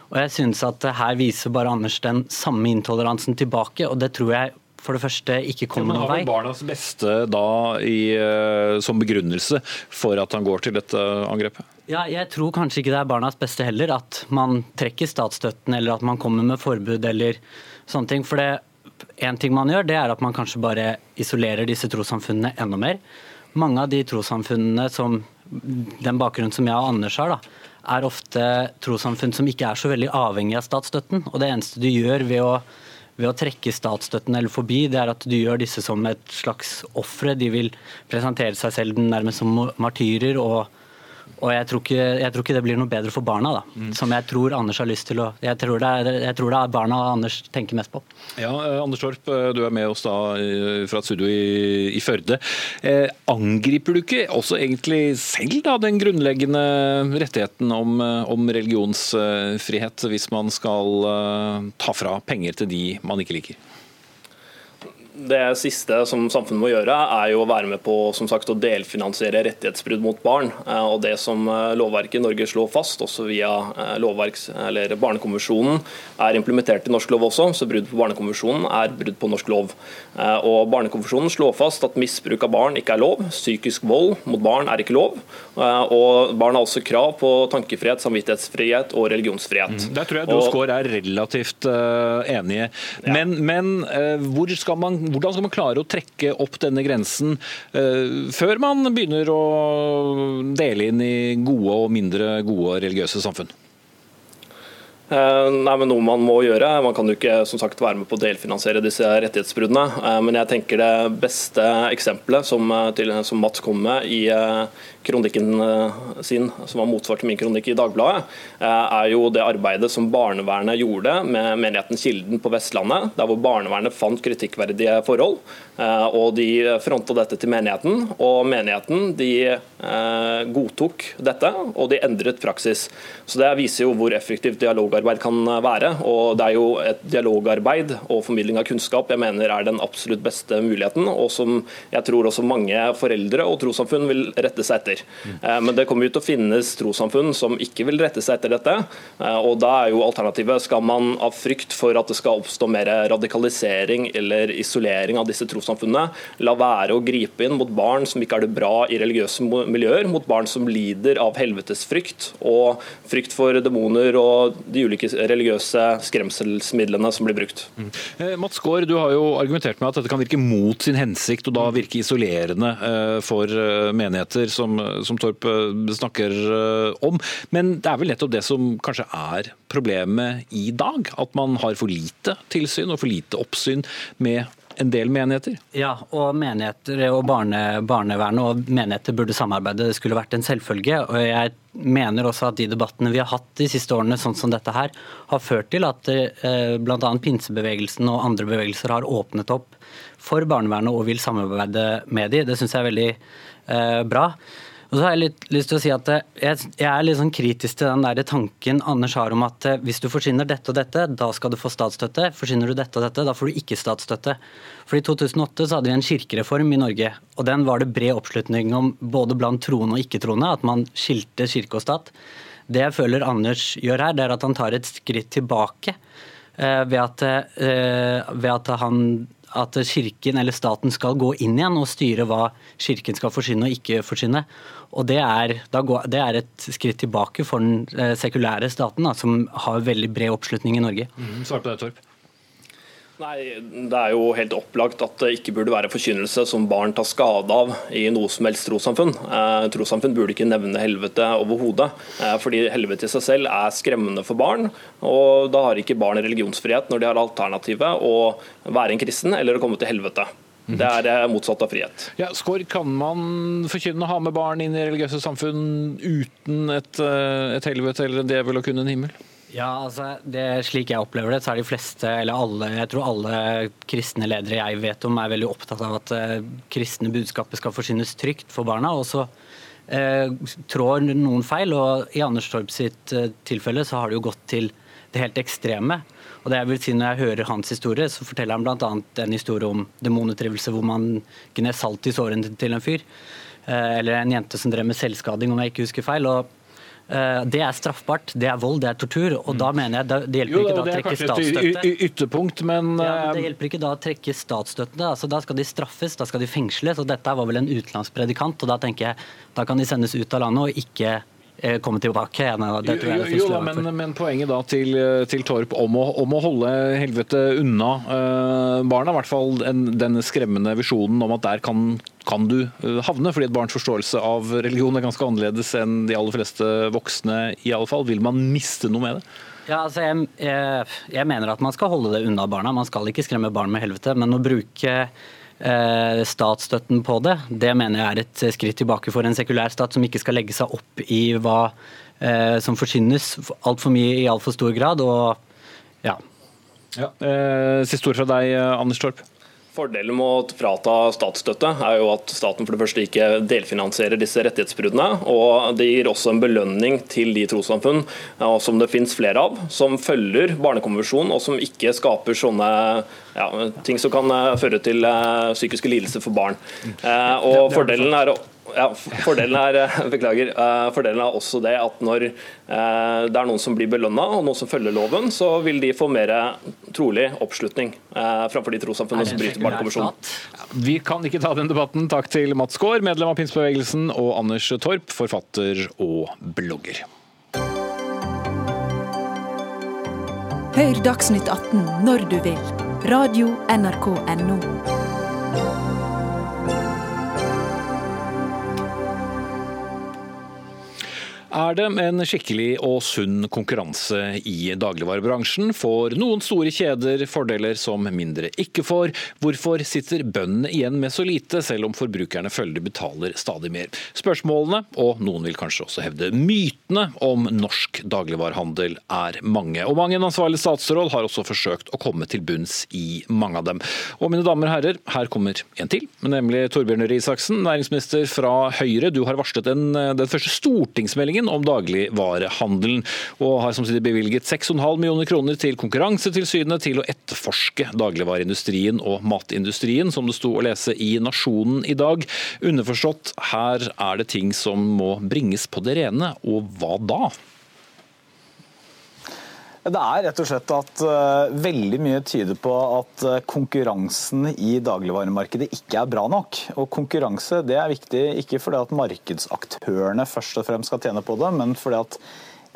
Og jeg synes at her viser bare Anders den samme intoleransen tilbake, og det tror jeg for det første ikke kommer noen vei. Har barnas beste da i, eh, som begrunnelse for at han går til dette angrepet? Ja, jeg tror kanskje ikke det er barnas beste heller, at man trekker statsstøtten eller at man kommer med forbud eller sånne ting. For det, en ting man gjør, det er at man kanskje bare isolerer disse trossamfunnene enda mer. Mange av de trossamfunnene som den bakgrunnen som jeg og Anders har, da, er ofte trossamfunn som ikke er så veldig avhengig av statsstøtten. Og det eneste du gjør ved å ved å trekke statsstøtten eller forbi, det er at du gjør disse som et slags ofre. De vil presentere seg selv nærmest som martyrer. og og jeg tror, ikke, jeg tror, ikke, det blir noe bedre for barna, da. Mm. Som jeg tror Anders har lyst til å jeg tror, det er, jeg tror det er barna Anders tenker mest på. Ja, eh, Anders Torp, eh, du er med oss da fra et studio i, i Førde. Eh, angriper du ikke også egentlig selv da den grunnleggende rettigheten om, om religionsfrihet, hvis man skal eh, ta fra penger til de man ikke liker? Det siste som samfunnet må gjøre, er jo å være med på som sagt, å delfinansiere rettighetsbrudd mot barn. Eh, og Det som eh, lovverket i Norge slår fast, også via eh, lovverks, eller Barnekonvensjonen, er implementert i norsk lov også. Så brudd på Barnekonvensjonen er brudd på norsk lov. Og Barnekonvensjonen slår fast at misbruk av barn ikke er lov. Psykisk vold mot barn er ikke lov. Og barn har også krav på tankefrihet, samvittighetsfrihet og religionsfrihet. Mm. Der tror jeg du og Skår er relativt uh, enige. Men, ja. men uh, hvor skal man hvordan skal man klare å trekke opp denne grensen uh, før man begynner å dele inn i gode og mindre gode religiøse samfunn? Eh, nei, men Noe man må gjøre. Man kan jo ikke som sagt, være med på å delfinansiere disse rettighetsbruddene. Eh, men jeg tenker det beste eksempelet som, til, som Mats kom med i kronikken eh, sin, som var motsvar til min kronikk i Dagbladet, eh, er jo det arbeidet som barnevernet gjorde med menigheten Kilden på Vestlandet, der hvor barnevernet fant kritikkverdige forhold. Eh, og De fronta dette til menigheten, og menigheten de godtok dette, og de endret praksis. Så Det viser jo hvor effektivt dialog dialogarbeid kan være. og Det er jo et dialogarbeid og formidling av kunnskap jeg mener er den absolutt beste muligheten, og som jeg tror også mange foreldre og trossamfunn vil rette seg etter. Eh, men det kommer jo til å finnes trossamfunn som ikke vil rette seg etter dette. Eh, og Da er jo alternativet skal man av frykt for at det skal oppstå mer radikalisering eller isolering av disse trossamfunnene, la være å gripe inn mot barn som ikke har det bra i religiøse miljøer, mot barn som lider av helvetesfrykt og frykt for demoner og de ulike religiøse skremselsmidlene som blir brukt. Mm. Mats Gaard, du har jo argumentert med at dette kan virke mot sin hensikt og da virke isolerende for menigheter, som, som Torp snakker om. Men det er vel nettopp det som kanskje er problemet i dag? At man har for lite tilsyn og for lite oppsyn med en del menigheter? Ja, og menigheter og barne, barnevernet og menigheter burde samarbeide. Det skulle vært en selvfølge. og jeg mener også at de debattene vi har hatt de siste årene, sånn som dette her, har ført til at eh, bl.a. pinsebevegelsen og andre bevegelser har åpnet opp for barnevernet og vil samarbeide med dem. Det syns jeg er veldig eh, bra. Og så har jeg litt lyst til å si at eh, jeg, er litt sånn kritisk til den der tanken Anders har om at eh, hvis du forsyner dette og dette, da skal du få statsstøtte. Forsyner du dette og dette, da får du ikke statsstøtte. For I 2008 så hadde vi en kirkereform i Norge, og den var det bred oppslutning om både blant troende og ikke-troende, at man skilte kirke og stat. Det jeg føler Anders gjør her, det er at han tar et skritt tilbake eh, ved at, ved at han at kirken eller staten skal gå inn igjen og styre hva kirken skal forsyne og ikke forsyne. Og det er, det er, et skritt tilbake for den eh, sekulære staten, da, som har veldig bred oppslutning i Norge. Mm, Svar på det, Torp. Nei, Det er jo helt opplagt at det ikke burde være forkynnelse som barn tar skade av i noe som helst trossamfunn. Eh, trossamfunn burde ikke nevne helvete overhodet, eh, fordi helvete i seg selv er skremmende for barn. og Da har ikke barn religionsfrihet når de har alternativet å være en kristen eller å komme til helvete. Det er eh, motsatt av frihet. Ja, Skår, kan man forkynne å ha med barn inn i religiøse samfunn uten et, eh, et helvete eller en djevel og kun en himmel? Ja, altså, det, Slik jeg opplever det, så er de fleste, eller alle, jeg tror alle kristne ledere jeg vet om, er veldig opptatt av at uh, kristne budskapet skal forsynes trygt for barna. og så uh, trår noen feil, og i Anders Torp sitt uh, tilfelle så har det jo gått til det helt ekstreme. Og det jeg vil si Når jeg hører hans historie, så forteller han bl.a. en historie om demonutdrivelse hvor man gned salt i sårene til en fyr. Eh, eller en jente som drev med selvskading, om jeg ikke husker feil. og eh, det er straffbart, det er vold, det er tortur. og da mener jeg Det hjelper jo, ikke da å trekke statsstøtte. Er ytterpunkt, men ja, men Det hjelper ikke da å trekke statsstøtte. Altså, da skal de straffes, da skal de fengsles. og Dette var vel en utenlandspredikant, og da tenker jeg da kan de sendes ut av landet og ikke Eh, komme tilbake. Jeg jo, jo, men, men, poenget da til, til Torp om å, om å, holde helvete unna uh, barna, i hvert fall en, den skremmende visjonen om at der kan, kan du havne, fordi et barns forståelse av religion er ganske annerledes enn de aller fleste voksne, i alle fall. Vil man miste noe med det? Ja, altså jeg, jeg, jeg mener at man skal holde det unna barna. Man skal ikke skremme barn med helvete. Men å bruke Eh, statsstøtten på det, det mener jeg er et skritt tilbake for en sekulær stat som ikke skal legge seg opp i hva eh, som forsynes altfor mye i altfor stor grad. og ja. ja. Eh, siste ord fra deg, Anders Torp. Fordelen med å frata statsstøtte er jo at staten for det første ikke delfinansierer disse rettighetsbruddene. Og det gir også en belønning til de trossamfunn som det finnes flere av, som følger Barnekonvensjonen og som ikke skaper sånne ja, ting som kan føre til eh, psykiske lidelser for barn. Eh, og Fordelen er å ja, fordelen er, eh, beklager, eh, fordelen er også det at når eh, det er noen som blir belønna og noen som følger loven, så vil de få mer trolig oppslutning framfor de trossamfunnene som bryter Barnekonvensjonen. Vi kan ikke ta den debatten. Takk til Mats Gaard, medlem av Pinsbevegelsen, og Anders Torp, forfatter og blogger. Hør Dagsnytt 18 når du vil. Radio NRK Radio.nrk.no. er det en skikkelig og sunn konkurranse i dagligvarebransjen. Får noen store kjeder fordeler som mindre ikke får? Hvorfor sitter bøndene igjen med så lite, selv om forbrukerne føler betaler stadig mer? Spørsmålene, og noen vil kanskje også hevde mytene om norsk dagligvarehandel er mange. Og mange en ansvarlig statsråd har også forsøkt å komme til bunns i mange av dem. Og mine damer og herrer, her kommer en til, nemlig Torbjørn Røe Isaksen, næringsminister fra Høyre. Du har varslet en, den første stortingsmeldingen stortingsmeldingen om dagligvarehandelen, og har samtidig bevilget 6,5 millioner kroner til Konkurransetilsynet til å etterforske dagligvareindustrien og matindustrien, som det sto å lese i Nasjonen i dag. Underforstått, her er det ting som må bringes på det rene, og hva da? Det er rett og slett at uh, veldig mye tyder på at uh, konkurransen i dagligvaremarkedet ikke er bra nok. Og Konkurranse det er viktig ikke fordi at markedsaktørene først og fremst skal tjene på det, men fordi at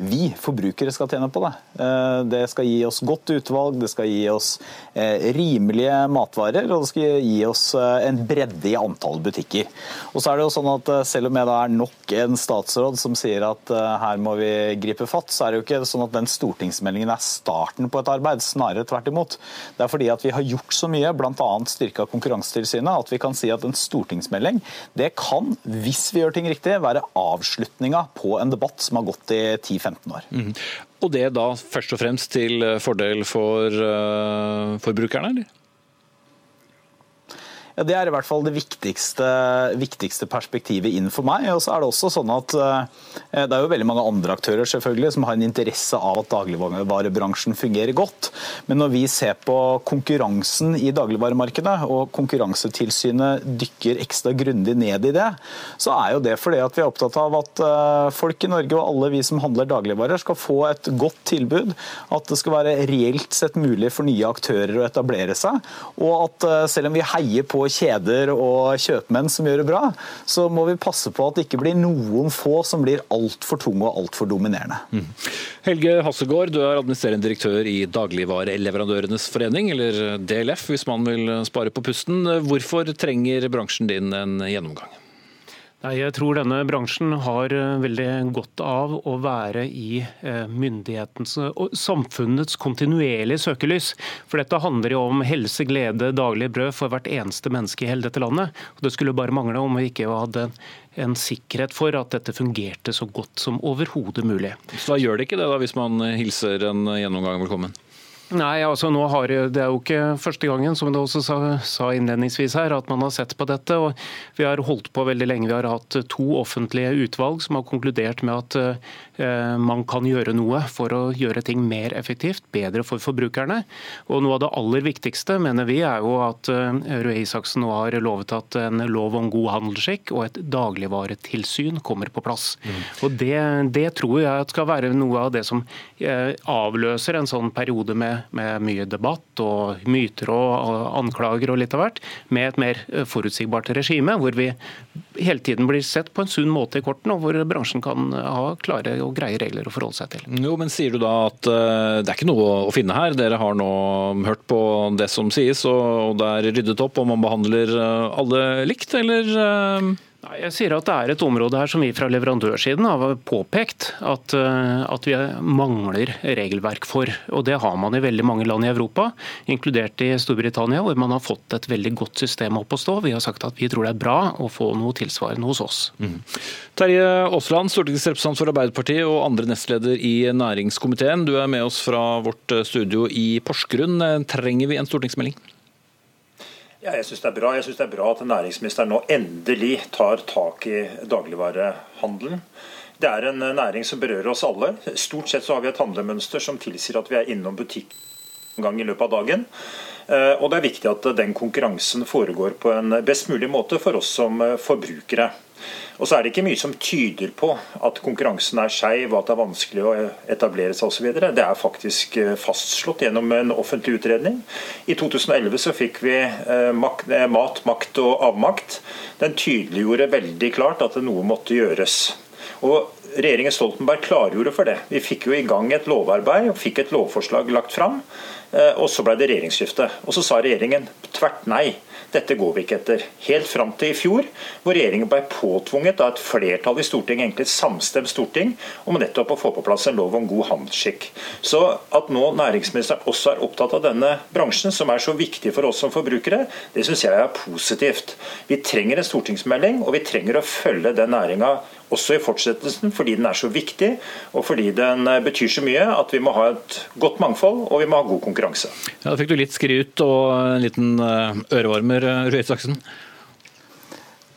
vi forbrukere skal tjene på det. Eh, det skal gi oss godt utvalg, det skal gi oss eh, rimelige matvarer og det skal gi oss eh, en bredde i antall butikker. Og så er det jo sånn at Selv om jeg da er nok en statsråd som sier at her må vi gripe fatt, så er det jo ikke sånn at den stortingsmeldingen er starten på et arbeid. Snarere tvert imot. Det er fordi at vi har gjort så mye, bl.a. styrka Konkurransetilsynet, at vi kan si at en stortingsmelding det kan, hvis vi gjør ting riktig, være avslutninga på en debatt som har gått i 10-15 15 år. Mm. Og det da først og fremst til fordel for uh, forbrukerne, eller? Det er i hvert fall det viktigste, viktigste, perspektivet inn for meg. Og så er Det også sånn at eh, det er jo veldig mange andre aktører selvfølgelig som har en interesse av at dagligvarebransjen fungerer godt. Men når vi ser på konkurransen i dagligvaremarkedet, og Konkurransetilsynet dykker ekstra grundig ned i det, så er jo det fordi at vi er opptatt av at eh, folk i Norge og alle vi som handler dagligvarer skal få et godt tilbud. At det skal være reelt sett mulig for nye aktører å etablere seg. Og at eh, selv om vi heier på kjeder og kjøpmenn som gjør det bra, så må vi passe på at det ikke blir noen få som blir altfor tunge og altfor dominerende. Mm. Helge Hassegård, du er administrerende direktør i Dagligvareleverandørenes forening, eller DLF hvis man vil spare på pusten. Hvorfor trenger bransjen din en gjennomgang? Nei, Jeg tror denne bransjen har eh, veldig godt av å være i eh, myndighetens og samfunnets kontinuerlige søkelys. For dette handler jo om helse, glede, daglig brød for hvert eneste menneske i hele dette landet. Og Det skulle bare mangle om vi ikke hadde en sikkerhet for at dette fungerte så godt som overhodet mulig. Så da gjør det ikke det da, hvis man hilser en gjennomgang velkommen? Nei, altså nå har Det er jo ikke første gangen, som du også sa, sa, innledningsvis her, at man har sett på dette. og Vi har holdt på veldig lenge. Vi har hatt to offentlige utvalg som har konkludert med at eh, man kan gjøre noe for å gjøre ting mer effektivt, bedre for forbrukerne. Og Noe av det aller viktigste mener vi er jo at eh, Røe Isaksen nå har lovet at en lov om god handelsskikk og et dagligvaretilsyn kommer på plass. Mm. Og det, det tror jeg skal være noe av det som eh, avløser en sånn periode med med mye debatt og myter og anklager og litt av hvert, med et mer eh, forutsigbart regime, hvor vi hele tiden blir sett på en sunn måte i kortene, og hvor bransjen kan ha klare og greie regler å forholde seg til. Jo, men Sier du da at eh, det er ikke noe å finne her? Dere har nå hørt på det som sies, og det er ryddet opp, og man behandler eh, alle likt, eller? Nei, jeg sier at Det er et område her som vi fra leverandørsiden har påpekt at, eh, at, vi mangler regelverk for. og Det har man i veldig mange land i Europa, inkludert i Storbritannia, hvor man har fått et veldig godt system opp å stå. Vi har sagt at vi tror det er bra å få noe tilsvarende hos oss. Mm. Terje Aasland, stortingsrepresentant for Arbeiderpartiet og andre nestleder i næringskomiteen. Du er med oss fra vårt studio i Porsgrunn. Trenger vi en stortingsmelding? Ja, jeg syns det er bra. Jeg synes det er bra at næringsministeren nå endelig tar tak i dagligvarehandelen. Det er en næring som berører oss alle. Stort sett så har vi et handlemønster som tilsier at vi er innom butikk en gang i løpet av dagen. Eh, og det er viktig at den konkurransen foregår på en best mulig måte for oss som forbrukere. Og så er det ikke mye som tyder på at konkurransen er skeiv at det er vanskelig å etablere seg osv. Det er faktisk eh, fastslått gjennom en offentlig utredning. I 2011 så fikk vi eh, eh, Mat, makt og avmakt. Den tydeliggjorde veldig klart at noe måtte gjøres. Og Regjeringen Stoltenberg klargjorde for det. Vi fikk jo i gang et lovarbeid og fikk et lovforslag lagt fram. Og så ble det regjeringsskifte. Og så sa regjeringen tvert nei. Dette går vi ikke etter. Helt fram til i fjor, hvor regjeringen ble påtvunget av et flertall i Stortinget, egentlig et samstemt storting, om nettopp å få på plass en lov om god handelsskikk. Så at nå næringsministeren også er opptatt av denne bransjen, som er så viktig for oss som forbrukere, det syns jeg er positivt. Vi trenger en stortingsmelding, og vi trenger å følge den næringa også i fortsettelsen, fordi den er så viktig og fordi den eh, betyr så mye at vi må ha et godt mangfold og vi må ha god konkurranse. Ja, Da fikk du litt skryt og en liten eh, ørevarmer, eh, Røe Isaksen.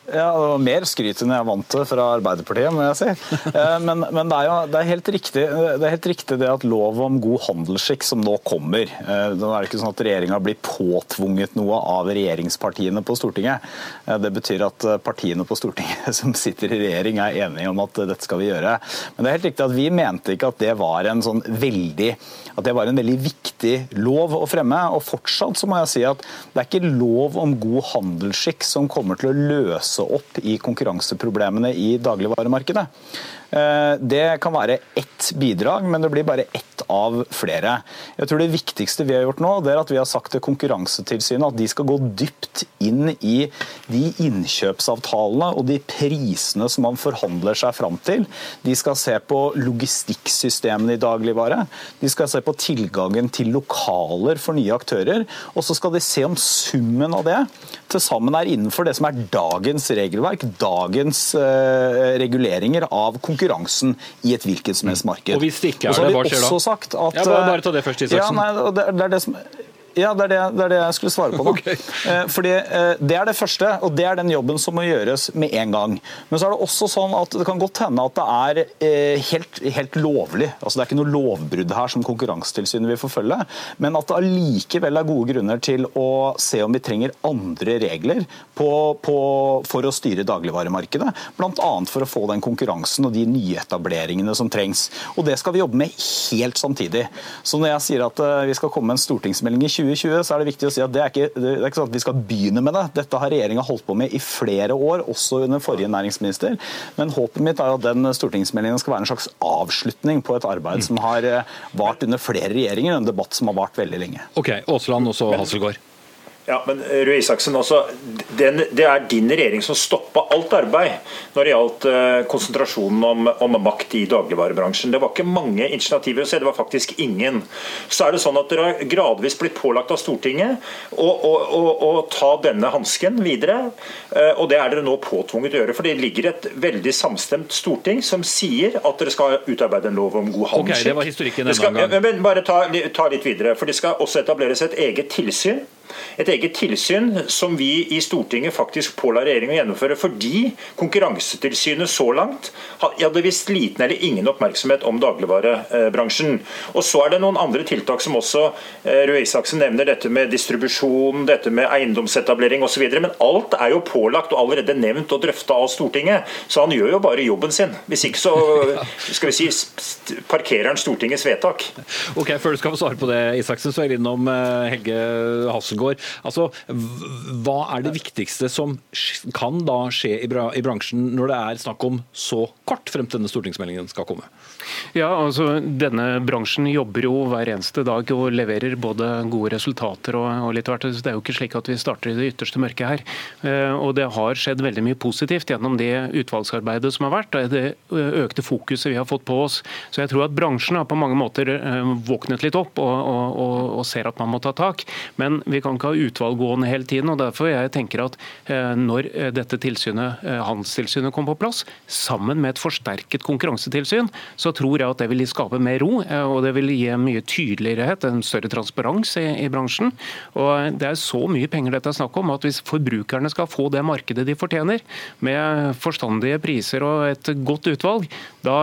Ja, det var Mer skryt enn jeg vant til fra Arbeiderpartiet, må jeg si. Eh, men, men det, er jo, det, er helt riktig, det er helt riktig det at lov om god handelsskikk som nå kommer eh, Det er ikke sånn at regjeringa blir påtvunget noe av regjeringspartiene på Stortinget. Eh, det betyr at partiene på Stortinget (laughs) som sitter i regjering er enige om at dette skal vi gjøre. Men det er helt riktig at vi mente ikke at det var en sånn veldig at det var en veldig viktig lov å fremme. Og fortsatt så må jeg si at det er ikke lov om god handelsskikk som kommer til å løse opp i konkurranseproblemene i dagligvaremarkedet. Eh, det kan være ett bidrag, men det blir bare ett av flere. Jeg tror Det viktigste vi har gjort nå, det er at vi har sagt til Konkurransetilsynet at de skal gå dypt inn i de innkjøpsavtalene og de prisene som man forhandler seg fram til. De skal se på logistikksystemene i dagligvare. De skal se på tilgangen til lokaler for nye aktører. Og så skal de se om summen av det til sammen er innenfor det som er dagens regelverk, dagens uh, reguleringer av konkurranse konkurransen i et hvilket som helst marked. Og hvis det ikke er det, hva skjer da? Sagt at, ja, bare, bare ta det først, Isaksen. Ja, nei, det, det, er det som ja, det er det, det er det, jeg skulle svare på nå. (laughs) Okay. Eh, fordi eh, Det er det første, og det er den jobben som må gjøres med en gang. Men så er det også sånn at det kan godt hende at det er eh, helt, helt lovlig. Altså Det er ikke noe lovbrudd her som Konkurransetilsynet vil forfølge, men at det allikevel er gode grunner til å se om vi trenger andre regler på, på, for å styre dagligvaremarkedet. Bl.a. for å få den konkurransen og de nyetableringene som trengs. Og Det skal vi jobbe med helt samtidig. Så når jeg sier at vi skal komme med en stortingsmelding i 20 2020 så er det viktig å si at det er ikke, det er ikke sånn at vi skal begynne med det. Dette har regjeringa holdt på med i flere år, også under forrige næringsminister. Men håpet mitt er at den stortingsmeldingen skal være en slags avslutning på et arbeid som har eh, vart under flere regjeringer, en debatt som har vart veldig lenge. Ok, Aasland og så Hasselgaard. Ja, men eh, Røe Isaksen, også, den, Det er din regjering som stoppa alt arbeid når det gjaldt uh, konsentrasjonen om, om, makt i dagligvarebransjen. Det var ikke mange initiativer å se, det var faktisk ingen. Så er det sånn at Dere har gradvis blitt pålagt av Stortinget å, å, å, å ta denne hansken videre. Uh, og Det er dere nå påtvunget å gjøre. for Det ligger et veldig samstemt storting som sier at dere skal utarbeide en lov om god handelsskikk. Okay, det var historikken denne gang. Men bare ta, ta litt videre. for Det skal også etableres et eget tilsyn et eget tilsyn som vi i Stortinget faktisk påla regjeringen å gjennomføre, fordi Konkurransetilsynet så langt hadde visst liten eller ingen oppmerksomhet om dagligvarebransjen. Og Så er det noen andre tiltak som også eh, Røe Isaksen nevner, dette med distribusjon, dette med eiendomsetablering osv. Men alt er jo pålagt og allerede nevnt og drøfta av Stortinget, så han gjør jo bare jobben sin. Hvis ikke så (laughs) skal vi si, parkerer han Stortingets vedtak. Ok, Før du skal få svare på det, Isaksen, så er jeg innom eh, Helge Hassel Ødegaard. Altså, hva er det viktigste som kan da skje i bransjen når det er snakk om så kort frem til denne stortingsmeldingen skal komme? Ja, altså Denne bransjen jobber jo hver eneste dag og leverer både gode resultater og, og litt hvert. Det er jo ikke slik at vi starter i det ytterste mørket her. Eh, og Det har skjedd veldig mye positivt gjennom det utvalgsarbeidet som har vært, og det økte fokuset vi har fått på oss. Så jeg tror at bransjen har på mange måter eh, våknet litt opp og, og, og ser at man må ta tak. Men vi kan ikke ha utvalg gående hele tiden. og Derfor jeg tenker at eh, når dette tilsynet, Handelstilsynet kom på plass, sammen med et forsterket konkurransetilsyn, så tror jeg at det vil skape mer ro, eh, og det vil gi mye tydelighet, en større transparens i, i, bransjen. Og Det er så mye penger dette er snakk om, at hvis forbrukerne skal få det markedet de fortjener, med forstandige priser og et godt utvalg, da,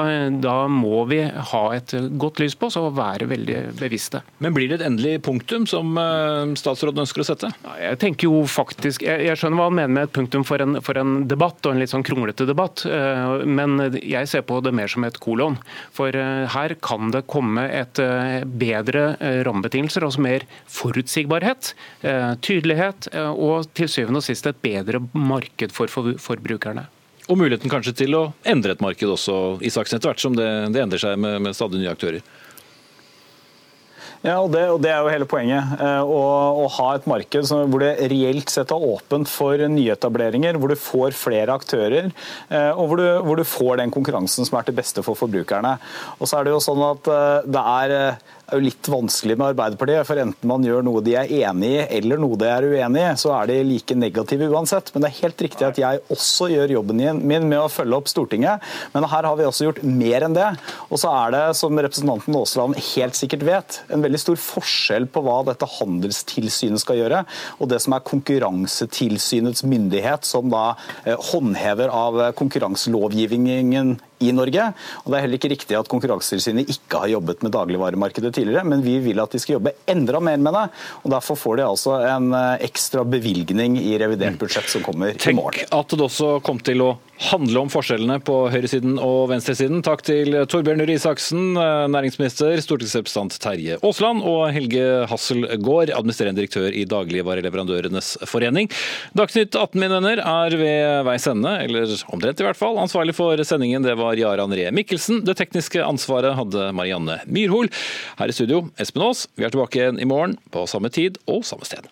da må vi ha et godt lys på oss og være veldig bevisste. Men blir det et endelig punktum som eh, statsråden ønsker å sette? Jeg tenker jo faktisk, jeg, jeg skjønner hva han mener med et punktum for en, for en debatt, og en litt sånn kronglete debatt, eh, men jeg ser på det mer som et kolon. For eh, her kan det komme et eh, bedre eh, rammebetingelser, altså mer forutsigbarhet, tydelighet og til syvende og sist et bedre marked for forbrukerne. Og muligheten kanskje til å endre et marked også, Isaksen, etter hvert som det, det endrer seg med, med stadig nye aktører? Ja, og det, og det, er jo hele poenget. Å, å ha et marked som, hvor det reelt sett er åpent for nyetableringer, hvor du får flere aktører, og hvor du, hvor du, får den konkurransen som er til beste for forbrukerne. Og så er det jo sånn at det er er jo litt vanskelig med Arbeiderpartiet. For enten man gjør noe de er enig i, eller noe de er uenig i, så er de like negative uansett. Men det er helt riktig at jeg også gjør jobben min med å følge opp Stortinget. Men her har vi også gjort mer enn det. Og så er det, som representanten Aasland helt sikkert vet, en veldig stor forskjell på hva dette Handelstilsynet skal gjøre, og det som er Konkurransetilsynets myndighet, som da eh, håndhever av konkurranselovgivningen i Norge. Og Det er heller ikke riktig at Konkurransetilsynet ikke har jobbet med dagligvaremarkedet tidligere, men vi vil at de skal jobbe enda mer med det. og Derfor får de altså en eh, ekstra bevilgning i revidert budsjett som kommer i morgen. Tenk at det også kom til å handle om forskjellene på høyresiden og venstresiden. Takk til Torbjørn Røe Isaksen, eh, næringsminister, stortingsrepresentant Terje Aasland og Helge Hasselgaard, administrerende direktør i Dagligvareleverandørenes forening. Dagsnytt 18 mine venner, er ved veis ende, eller omtrent i hvert fall. Ansvarlig for sendingen det var Jarand Ree Mikkelsen. Det tekniske ansvaret hadde Marianne Myrhol. Her i studio, Espen Aas. Vi er tilbake igjen i morgen på samme tid og samme sted.